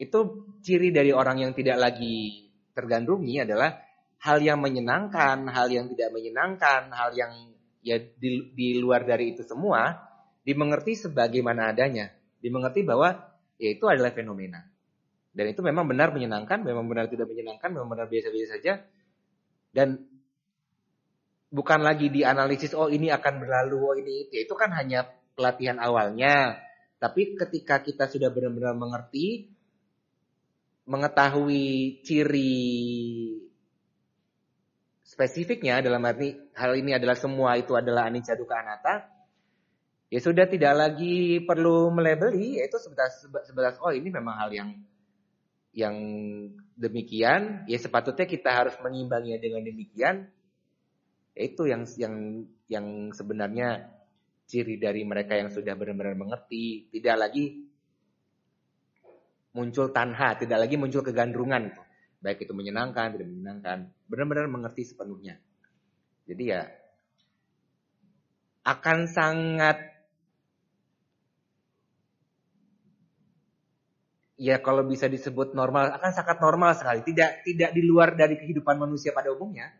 Itu ciri dari orang yang tidak lagi tergandrungi adalah hal yang menyenangkan, hal yang tidak menyenangkan, hal yang ya di, di luar dari itu semua dimengerti sebagaimana adanya. Dimengerti bahwa ya itu adalah fenomena. Dan itu memang benar menyenangkan, memang benar tidak menyenangkan, memang benar biasa-biasa saja. Dan bukan lagi dianalisis oh ini akan berlalu oh ini itu itu kan hanya pelatihan awalnya tapi ketika kita sudah benar-benar mengerti mengetahui ciri spesifiknya dalam arti hal ini adalah semua itu adalah anicca dukkha anatta ya sudah tidak lagi perlu melebeli yaitu sebatas sebatas oh ini memang hal yang yang demikian ya sepatutnya kita harus mengimbanginya dengan demikian. Itu yang yang yang sebenarnya ciri dari mereka yang sudah benar-benar mengerti. Tidak lagi muncul tanha tidak lagi muncul kegandrungan. Baik itu menyenangkan tidak menyenangkan. Benar-benar mengerti sepenuhnya. Jadi ya akan sangat ya kalau bisa disebut normal akan sangat normal sekali. Tidak tidak di luar dari kehidupan manusia pada umumnya.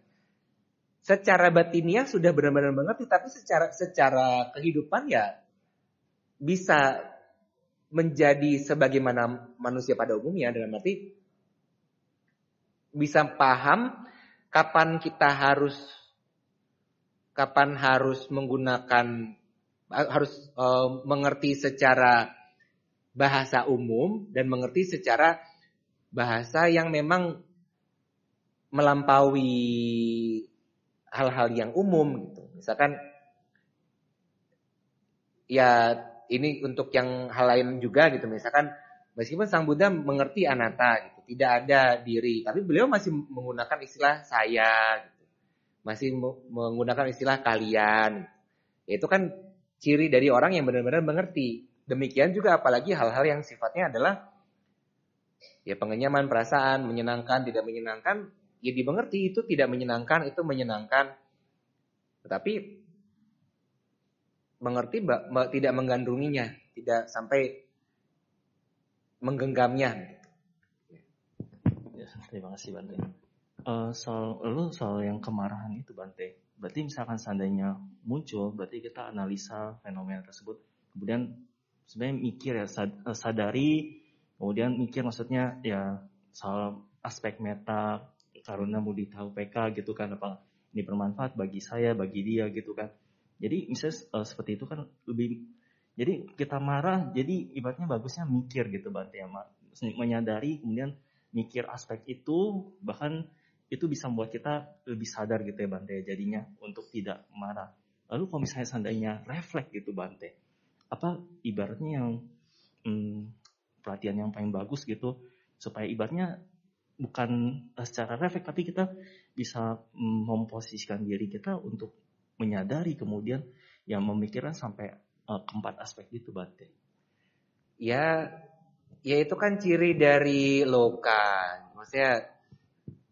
Secara batiniah sudah benar-benar mengerti, tapi secara secara kehidupan ya bisa menjadi sebagaimana manusia pada umumnya. Dalam arti bisa paham kapan kita harus kapan harus menggunakan harus uh, mengerti secara bahasa umum dan mengerti secara bahasa yang memang melampaui hal-hal yang umum gitu. Misalkan ya ini untuk yang hal lain juga gitu. Misalkan meskipun Sang Buddha mengerti anatta gitu, tidak ada diri, tapi beliau masih menggunakan istilah saya gitu. Masih menggunakan istilah kalian. Itu kan ciri dari orang yang benar-benar mengerti. Demikian juga apalagi hal-hal yang sifatnya adalah ya pengenyaman perasaan, menyenangkan, tidak menyenangkan, ya dimengerti itu tidak menyenangkan, itu menyenangkan. Tetapi mengerti tidak menggandrunginya, tidak sampai menggenggamnya. Ya, terima kasih Bante. Uh, soal lu soal yang kemarahan itu Bante. Berarti misalkan seandainya muncul, berarti kita analisa fenomena tersebut. Kemudian sebenarnya mikir ya eh, sadari, kemudian mikir maksudnya ya soal aspek meta karena mau ditahu PK gitu kan apa ini bermanfaat bagi saya bagi dia gitu kan. Jadi misalnya uh, seperti itu kan lebih jadi kita marah jadi ibaratnya bagusnya mikir gitu berarti ya menyadari kemudian mikir aspek itu bahkan itu bisa membuat kita lebih sadar gitu ya Bante jadinya untuk tidak marah. Lalu kalau misalnya seandainya refleks gitu Bante apa ibaratnya yang hmm, pelatihan yang paling bagus gitu supaya ibaratnya bukan secara refleks tapi kita bisa mm, memposisikan diri kita untuk menyadari kemudian yang memikirkan sampai uh, keempat aspek itu bate. Ya, ya itu kan ciri dari loka. Maksudnya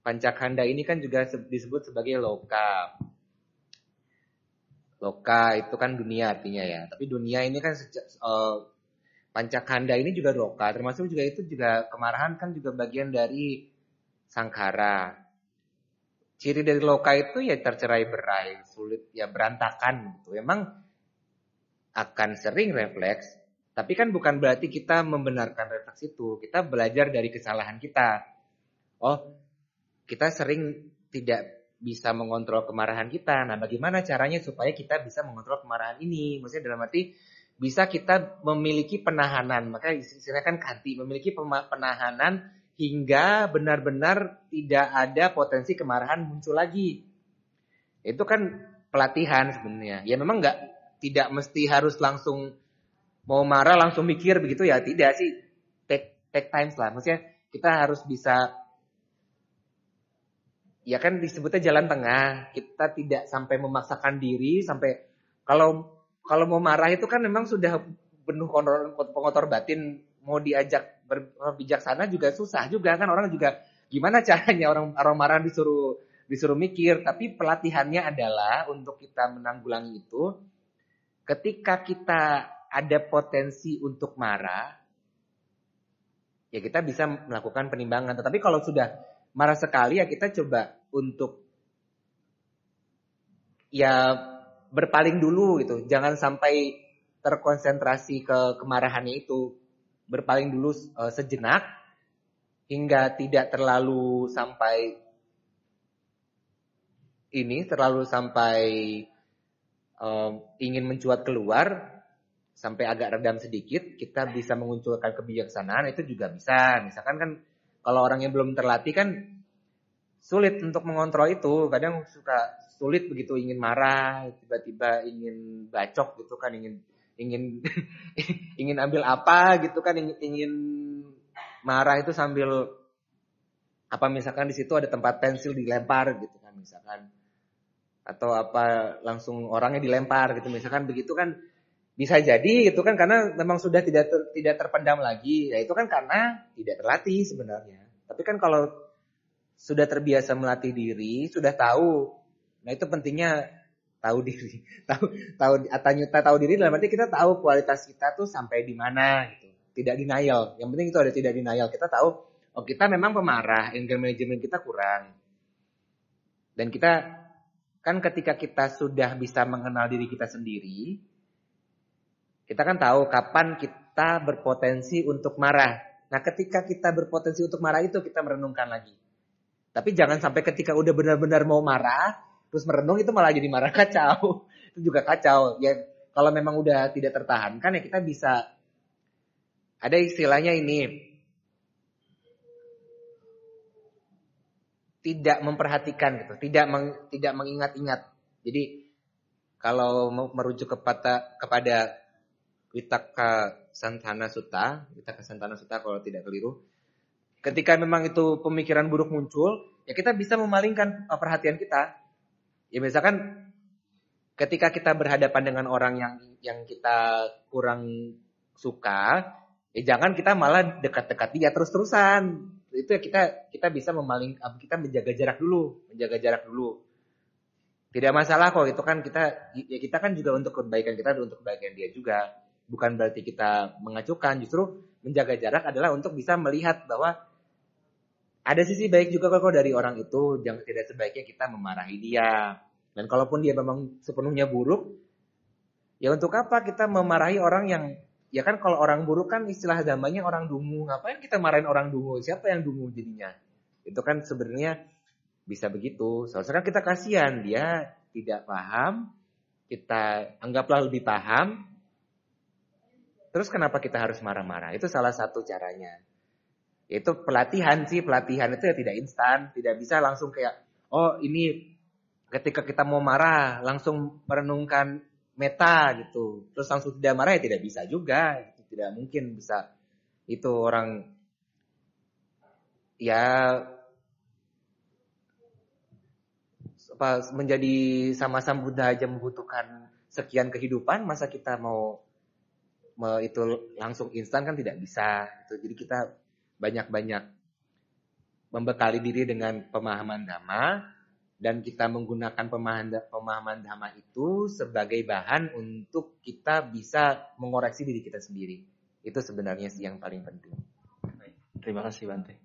pancakanda ini kan juga disebut sebagai loka. Loka itu kan dunia artinya ya. Tapi dunia ini kan sejak, uh, pancakanda ini juga loka. Termasuk juga itu juga kemarahan kan juga bagian dari sangkara. Ciri dari loka itu ya tercerai berai, sulit ya berantakan gitu. Emang akan sering refleks, tapi kan bukan berarti kita membenarkan refleks itu. Kita belajar dari kesalahan kita. Oh, kita sering tidak bisa mengontrol kemarahan kita. Nah, bagaimana caranya supaya kita bisa mengontrol kemarahan ini? Maksudnya dalam arti bisa kita memiliki penahanan. Maka istilahnya kan kanti, memiliki penahanan hingga benar-benar tidak ada potensi kemarahan muncul lagi. Itu kan pelatihan sebenarnya. Ya memang nggak tidak mesti harus langsung mau marah langsung mikir begitu ya tidak sih. Take take time lah. Maksudnya kita harus bisa ya kan disebutnya jalan tengah. Kita tidak sampai memaksakan diri sampai kalau kalau mau marah itu kan memang sudah penuh pengotor batin. Mau diajak berbijaksana juga susah juga kan. Orang juga gimana caranya orang orang marah disuruh disuruh mikir. Tapi pelatihannya adalah untuk kita menanggulangi itu. Ketika kita ada potensi untuk marah ya kita bisa melakukan penimbangan. Tetapi kalau sudah marah sekali ya kita coba untuk ya berpaling dulu gitu jangan sampai terkonsentrasi ke kemarahannya itu berpaling dulu uh, sejenak hingga tidak terlalu sampai ini terlalu sampai um, ingin mencuat keluar sampai agak redam sedikit, kita bisa mengunculkan kebijaksanaan itu juga bisa. Misalkan kan kalau orang yang belum terlatih kan sulit untuk mengontrol itu. Kadang suka sulit begitu ingin marah, tiba-tiba ingin bacok gitu kan, ingin ingin ingin ambil apa gitu kan, ingin, ingin marah itu sambil apa misalkan di situ ada tempat pensil dilempar gitu kan misalkan atau apa langsung orangnya dilempar gitu misalkan begitu kan bisa jadi itu kan karena memang sudah tidak ter, tidak terpendam lagi. Ya itu kan karena tidak terlatih sebenarnya. Tapi kan kalau sudah terbiasa melatih diri sudah tahu nah itu pentingnya tahu diri. Tahu tahu atanyuta tahu diri dalam arti kita tahu kualitas kita tuh sampai di mana gitu. Tidak denial. Yang penting itu ada tidak denial. Kita tahu oh kita memang pemarah anger management kita kurang. Dan kita kan ketika kita sudah bisa mengenal diri kita sendiri kita kan tahu kapan kita berpotensi untuk marah. Nah, ketika kita berpotensi untuk marah itu kita merenungkan lagi. Tapi jangan sampai ketika udah benar-benar mau marah, terus merenung itu malah jadi marah kacau. Itu juga kacau. Ya kalau memang udah tidak tertahankan ya kita bisa ada istilahnya ini tidak memperhatikan gitu, tidak meng, tidak mengingat-ingat. Jadi kalau merujuk kepada kepada Witaka Santana Sutta, Witaka Santana Sutta kalau tidak keliru. Ketika memang itu pemikiran buruk muncul, ya kita bisa memalingkan uh, perhatian kita. Ya misalkan ketika kita berhadapan dengan orang yang yang kita kurang suka, ya jangan kita malah dekat-dekat dia terus-terusan. Itu ya kita kita bisa memaling uh, kita menjaga jarak dulu, menjaga jarak dulu. Tidak masalah kok itu kan kita ya kita kan juga untuk kebaikan kita untuk kebaikan dia juga bukan berarti kita mengacukan, justru menjaga jarak adalah untuk bisa melihat bahwa ada sisi baik juga kok dari orang itu, jangan tidak sebaiknya kita memarahi dia. Dan kalaupun dia memang sepenuhnya buruk, ya untuk apa kita memarahi orang yang ya kan kalau orang buruk kan istilah damanya orang dungu, ngapain kita marahin orang dungu? Siapa yang dungu jadinya? Itu kan sebenarnya bisa begitu. Soalnya kan kita kasihan dia tidak paham, kita anggaplah lebih paham, Terus kenapa kita harus marah-marah? Itu salah satu caranya. Itu pelatihan sih, pelatihan itu ya tidak instan, tidak bisa langsung kayak oh ini ketika kita mau marah langsung merenungkan meta gitu. Terus langsung tidak marah ya tidak bisa juga, tidak mungkin bisa itu orang ya apa menjadi sama-sama Buddha aja membutuhkan sekian kehidupan masa kita mau itu langsung instan kan tidak bisa. Itu jadi kita banyak-banyak membekali diri dengan pemahaman dhamma dan kita menggunakan pemahaman dhamma itu sebagai bahan untuk kita bisa mengoreksi diri kita sendiri. Itu sebenarnya sih yang paling penting. Terima kasih Bante.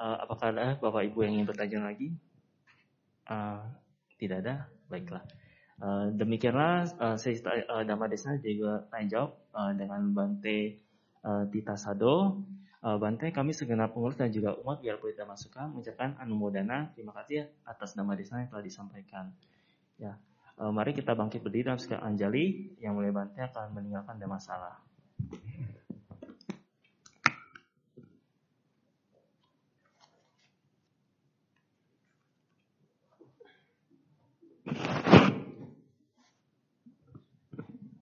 Uh, apakah ada Bapak Ibu yang ingin bertanya lagi? Uh, tidak ada? Baiklah. Uh, demikianlah uh, sesi uh, Dhamma Desa juga tanya jawab uh, dengan Bante uh, Tita Sado. Uh, Bante, kami segenap pengurus dan juga umat biar kita masukan mengucapkan anumodana. Terima kasih atas Dhamma Desa yang telah disampaikan. Ya, uh, mari kita bangkit berdiri dalam sekali anjali yang mulai Bante akan meninggalkan Dhamma Salah.